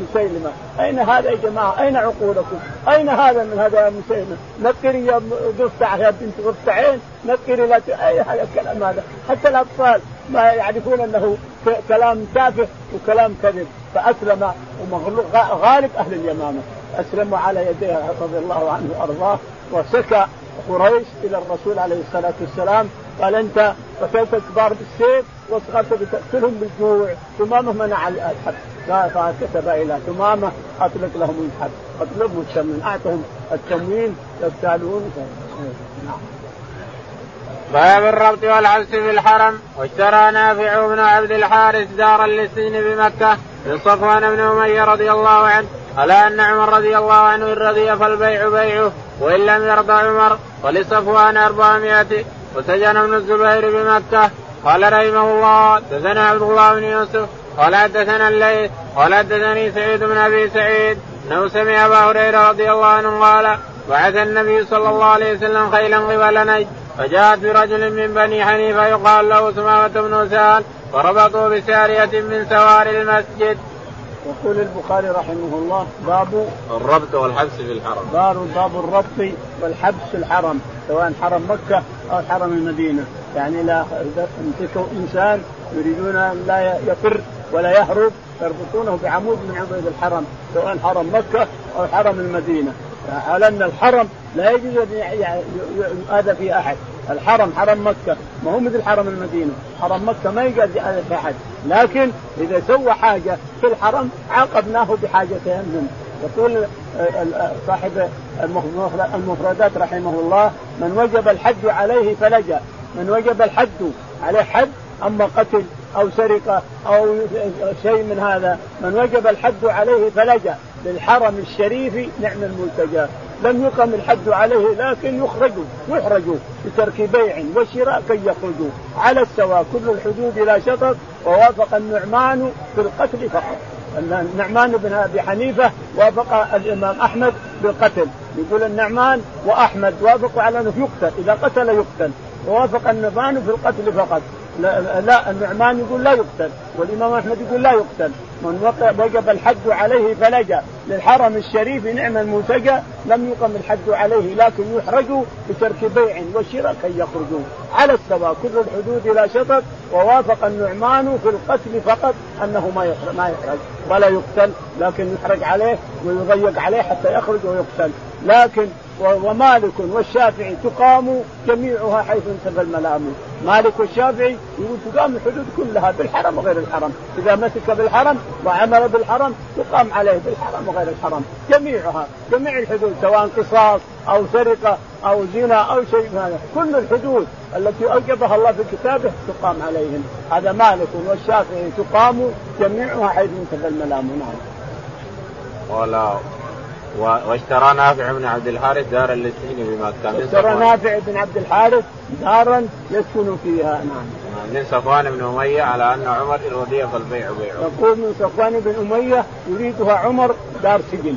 مسيلمة؟ أين هذا يا جماعة؟ أين عقولكم؟ أين هذا من هذا يا مسيلمة؟ نقري يا ضفدع يا بنت ضفدعين نقري لا أي هذا الكلام هذا حتى الأطفال ما يعرفون أنه كلام تافه وكلام كذب فأسلم غالب أهل اليمامة أسلموا على يديه رضي الله عنه وأرضاه وسكى قريش إلى الرسول عليه الصلاة والسلام قال أنت قتلت الكبار بالسيف وصغرت بتقتلهم بالجوع ثمامه منع الحد. فكتب إلى ثمامه أطلق لهم الحد. اطلقهم التموين أعطهم التموين يقتالون نعم باب الربط والحبس في الحرم. واشترى نافع بن عبد الحارث دارا للسجن بمكة من صفوان بن أمية رضي الله عنه. على أن عمر رضي الله عنه إن رضي فالبيع بيعه وإن لم يرضى عمر ولصفوان 400 وسجن ابن الزبير بمكة قال رحمه الله دثنا عبد الله بن يوسف قال حدثنا الليث قال حدثني سعيد بن أبي سعيد أنه سمع أبا هريرة رضي الله عنه قال بعث النبي صلى الله عليه وسلم خيلا قبل نجد فجاءت برجل من بني حنيفة يقال له سمامه بن سهل وربطوا بسارية من سوار المسجد. يقول البخاري رحمه الله باب الربط والحبس في الحرم. باب باب الربط والحبس في الحرم سواء حرم مكة أو حرم المدينة، يعني لا يمسكوا إنسان يريدون أن لا يفر ولا يهرب يربطونه بعمود من عمود الحرم سواء حرم مكة أو حرم المدينة على أن الحرم لا يجوز أن يؤذى في أحد. الحرم حرم مكة. ما هو مثل حرم المدينة. حرم مكة ما يقعد يؤذى في أحد. لكن إذا سوى حاجة في الحرم عاقبناه بحاجتين منه. يقول صاحب المفردات رحمه الله من وجب الحد عليه فلجأ. من وجب الحد عليه حد أما قتل أو سرقة أو شيء من هذا من وجب الحد عليه فلجأ. للحرم الشريف نعم الملتجى لم يقم الحد عليه لكن يخرجوا يحرجوا بترك بيع وشراء كي يخرجوا. على السواء كل الحدود لا شطط ووافق النعمان في القتل فقط. النعمان بن أبي حنيفة وافق الإمام أحمد بالقتل يقول النعمان وأحمد وافقوا على أنه يقتل إذا قتل يقتل. ووافق النعمان في القتل فقط. لا, لا النعمان يقول لا يقتل والإمام أحمد يقول لا يقتل. من وجب الحد عليه فلجأ. للحرم الشريف نعم الملتجى لم يقم الحد عليه لكن يحرج بترك بيع وشراء كي يخرجوا على السواء كل الحدود لا شطط ووافق النعمان في القتل فقط أنه ما ما يحرج. ولا يقتل لكن يحرج عليه ويضيق عليه حتى يخرج ويقتل. لكن ومالك والشافعي تقام جميعها حيث انتفى الملام. مالك والشافعي يقول تقام الحدود كلها بالحرم وغير الحرم. إذا مسك بالحرم وعمل بالحرم تقام عليه بالحرم وغير الحرم. جميعها. جميع الحدود سواء قصاص أو سرقة أو زنا أو شيء هذا. كل الحدود التي أوجبها الله في كتابه تقام عليهم. هذا مالك والشافعي تقام جميعها حيث انتفى الملام. نعم. ولا واشترى نافع بن عبد الحارث دارا للسجن بمكة اشترى نافع بن عبد الحارث دارا يسكن فيها نعم. من صفوان بن أمية على أن عمر رضي فالبيع بيعه. يقول من صفوان بن أمية يريدها عمر دار سجن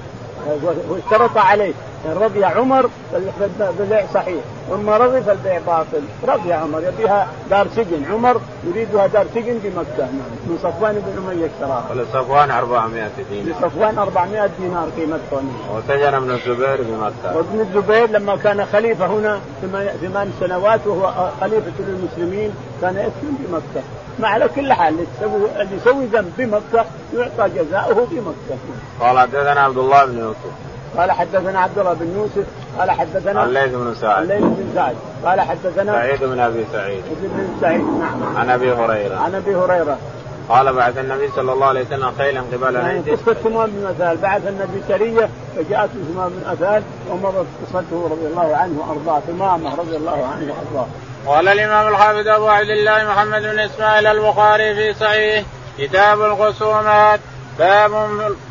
واشترط عليه. إن رضي عمر فالبيع صحيح. وما رضي فالبيع باطل. رضي عمر يبيها دار سجن. عمر يريدها دار سجن نعم من صفوان بن أمية اشتراها ولصفوان 400 دينار. لصفوان 400 دينار قيمتها وسجن ابن الزبير بمكة. وابن الزبير لما كان خليفة هنا ثمان سنوات وهو خليفة للمسلمين كان يسكن بمكة. ما على كل حال اللي يسوي ذنب بمكة يعطى جزاؤه بمكة. قال حدثنا عبد الله بن يوسف. قال حدثنا عبد الله بن يوسف قال حدثنا الليث بن سعد. الليث بن سعد. قال حدثنا سعيد بن أبي سعيد. بن سعيد نعم. عن أبي هريرة. عن أبي هريرة. قال بعث النبي صلى الله عليه وسلم خيلا قبل يعني قصة ثمان بن أثال. بعث النبي سرية فجاءت ثمان بن أثال ومضت قصته رضي الله عنه وأرضاه. ثمامة رضي الله عنه وأرضاه. قال الإمام الحافظ أبو عبد الله محمد بن إسماعيل البخاري في صحيح كتاب الخصومات باب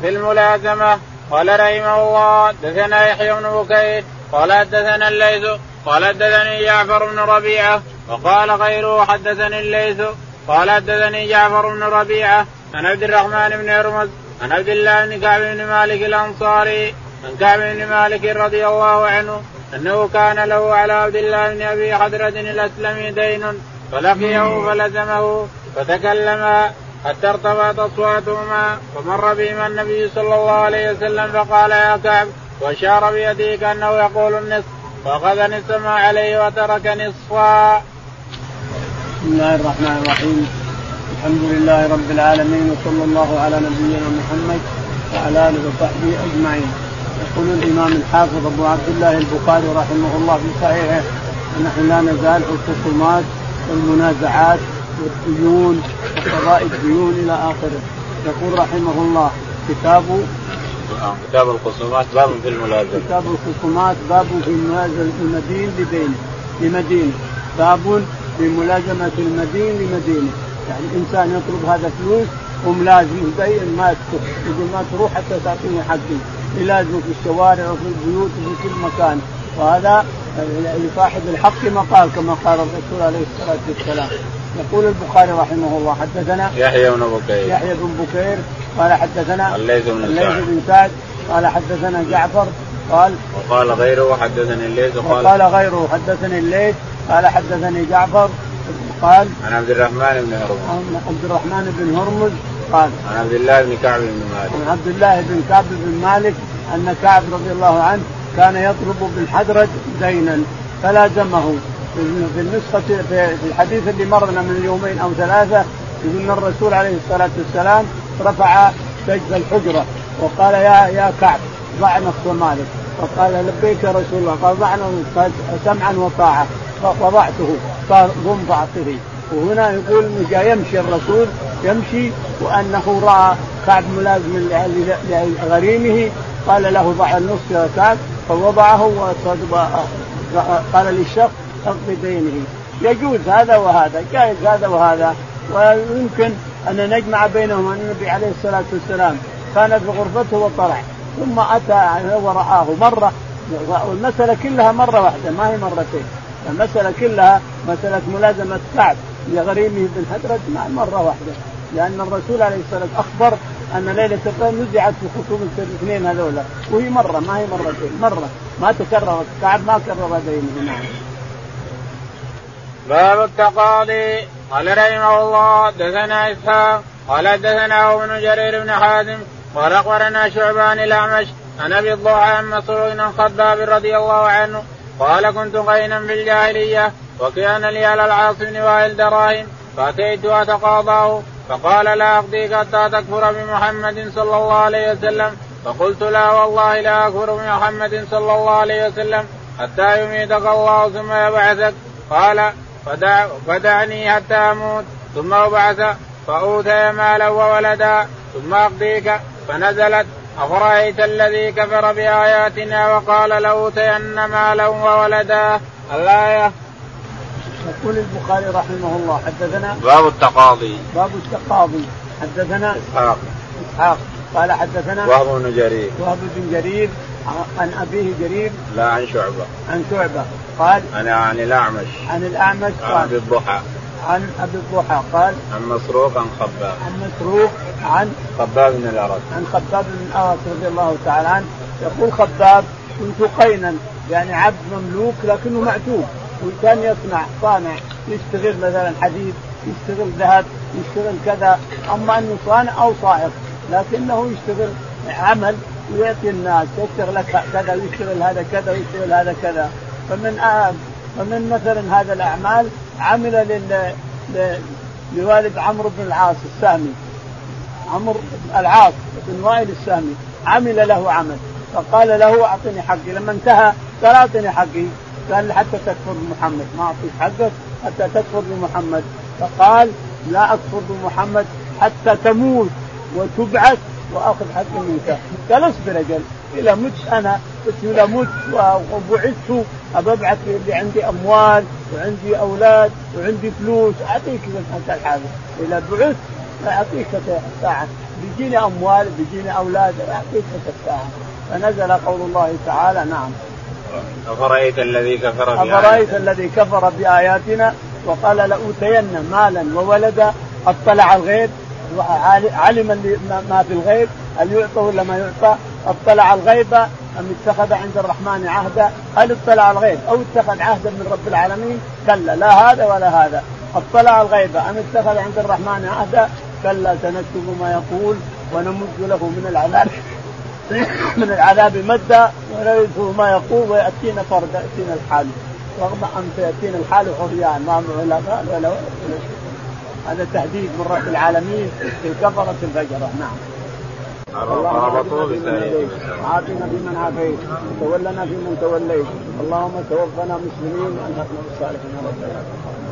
في الملازمة قال رحمه الله دثنا يحيى بن بكير قال حدثنا الليث قال حدثني جعفر بن ربيعة وقال غيره حدثني الليث قال حدثني جعفر بن ربيعة عن عبد الرحمن بن هرمز عن عبد الله بن كعب بن مالك الأنصاري عن كعب بن مالك رضي الله عنه أنه كان له على عبد الله بن أبي حضرة الأسلمي دين فلقيه فلزمه فتكلما حتى ارتفعت أصواتهما فمر بهما النبي صلى الله عليه وسلم فقال يا كعب وأشار بيده كانه يقول النصف واخذ نصف ما عليه وترك نصفا. بسم الله الرحمن الرحيم الحمد لله رب العالمين وصلى الله على نبينا محمد وعلى آله وصحبه أجمعين. يقول الإمام الحافظ أبو عبد الله البخاري رحمه الله في صحيحه ونحن لا نزال في الخصومات والمنازعات والديون وقضاء الديون إلى آخره. يقول رحمه الله كتاب كتاب الخصومات باب في الملازمة. كتاب الخصومات باب في المدين لدينه لمدينه. باب في ملازمة المدين لمدينه. يعني إنسان يطلب هذا فلوس وملازم دين ما يقول ما تروح حتى تعطيني حقي. يلازمه في الشوارع وفي البيوت وفي كل مكان. وهذا لصاحب الحق مقال كما قال الرسول عليه الصلاة والسلام. يقول البخاري رحمه الله حدثنا يحيى بن بكير. يحيى بن بكير قال حدثنا الليث بن الليث بن سعد قال حدثنا جعفر قال وقال غيره حدثني الليث وقال, وقال غيره حدثني الليث قال حدثني جعفر قال عن عبد الرحمن بن هرمز. عبد الرحمن بن هرمز قال عن عبد الله بن كعب بن مالك. عن عبد الله بن كعب بن مالك أن كعب رضي الله عنه كان يطلب بالحدرج دينا فلازمه. في النسخة في الحديث اللي مرنا من يومين أو ثلاثة أن الرسول عليه الصلاة والسلام رفع سجف الحجرة وقال يا يا كعب ضع نصف مالك فقال لبيك يا رسول الله قال ضعنا سمعا وطاعة فوضعته قال قم فأعطه وهنا يقول جاء يمشي الرسول يمشي وأنه رأى كعب ملازم لغريمه قال له ضع النصف يا كعب فوضعه قال للشخص اقضي دينه. يجوز هذا وهذا جائز هذا وهذا. ويمكن أن نجمع بينهما أن النبي عليه الصلاة والسلام كان في غرفته وطلع ثم أتى ورآه مرة والمسألة كلها مرة واحدة ما هي مرتين. المسألة كلها مسألة ملازمة كعب لغريمه بن حدرد مرة واحدة. لأن الرسول عليه الصلاة والسلام أخبر أن ليلة القدر نزعت في خصوم الاثنين هذولا وهي مرة ما هي مرتين مرة. ما تكررت كعب ما كرر نعم باب التقاضي. قال رحمه الله دثنا إسحاق قال دثنا ابن جرير بن حازم قال أخبرنا شعبان الأعمش عن أبي الضحى عن مسروق بن الخباب رضي الله عنه قال كنت قينا في الجاهلية وكان لي على العاص بن وائل دراهم فأتيت اتقاضاه فقال لا أقضيك حتى تكفر بمحمد صلى الله عليه وسلم فقلت لا والله لا أكفر بمحمد صلى الله عليه وسلم حتى يميتك الله ثم يبعثك قال فدع فدعني حتى أموت. ثم أبعث فأوتي مالا وولدا. ثم أقضيك فنزلت. أفرأيت الذي كفر بآياتنا وقال لأوتين مالا وولدا؟ الآية. يقول البخاري رحمه الله حدثنا باب التقاضي. باب التقاضي. حدثنا إسحاق. إسحاق. قال حدثنا وهب بن جرير. وهب بن جرير عن أبيه جرير. لا عن شعبة. عن شعبة. قال أنا عن الأعمش. عن الأعمش قال عن أبي الضحى. عن أبي الضحى قال عن مسروق عن خباب. عن مسروق عن خباب بن الأرض عن خباب بن الأرض رضي الله تعالى عنه. يقول خباب كنت قينا يعني عبد مملوك لكنه معتوب وكان يصنع صانع يشتغل مثلا حديد يشتغل ذهب يشتغل كذا. أما أنه صانع أو صائغ لكنه يشتغل عمل ويعطي الناس يشتغل لك كذا ويشتغل هذا كذا ويشتغل هذا كذا. فمن آه فمن مثلا هذا الأعمال عمل لل لوالد عمرو بن العاص السامي. عمرو العاص بن وائل السامي. عمل له عمل. فقال له أعطني حقي. لما انتهى قال أعطني حقي. قال حتى تكفر بمحمد. ما أعطيك حقك حتى تكفر بمحمد. فقال لا أكفر بمحمد حتى تموت. وتبعث وأخذ حقي منك. قال اصبر أجل إلى مت أنا؟ قلت إلى مت وبعثت. ابى ابعث اللي عندي أموال وعندي أولاد وعندي فلوس. أعطيك أنت الحاجة إلى بعثت. أعطيك ساعه بيجيني أموال بيجيني أولاد أعطيك ساعه فنزل قول الله تعالى نعم. أفرأيت الذي كفر بآياتنا؟ أفرأيت الذي كفر بآياتنا؟ وقال لأوتين مالا وولدا. أطلع الغيب. علم ما في الغيب هل يعطى ولا ما يعطى؟ اطلع الغيب أم اتخذ عند الرحمن عهدا؟ هل اطلع الغيب أو اتخذ عهدا من رب العالمين؟ كلا لا هذا ولا هذا، اطلع الغيب أم اتخذ عند الرحمن عهدا؟ كلا سنكتب ما يقول ونمد له من العذاب من العذاب مدا ونرثه ما يقول ويأتينا فردا يأتينا الحال رغم ان سياتينا الحال عريان ما ولا ولا هذا تهديد من رب العالمين في كفرة الفجرة. نعم. عافنا بمن عافيت. وتولنا فيمن توليت. اللهم توفنا مسلمين والحقنا بالصالحين. رب العالمين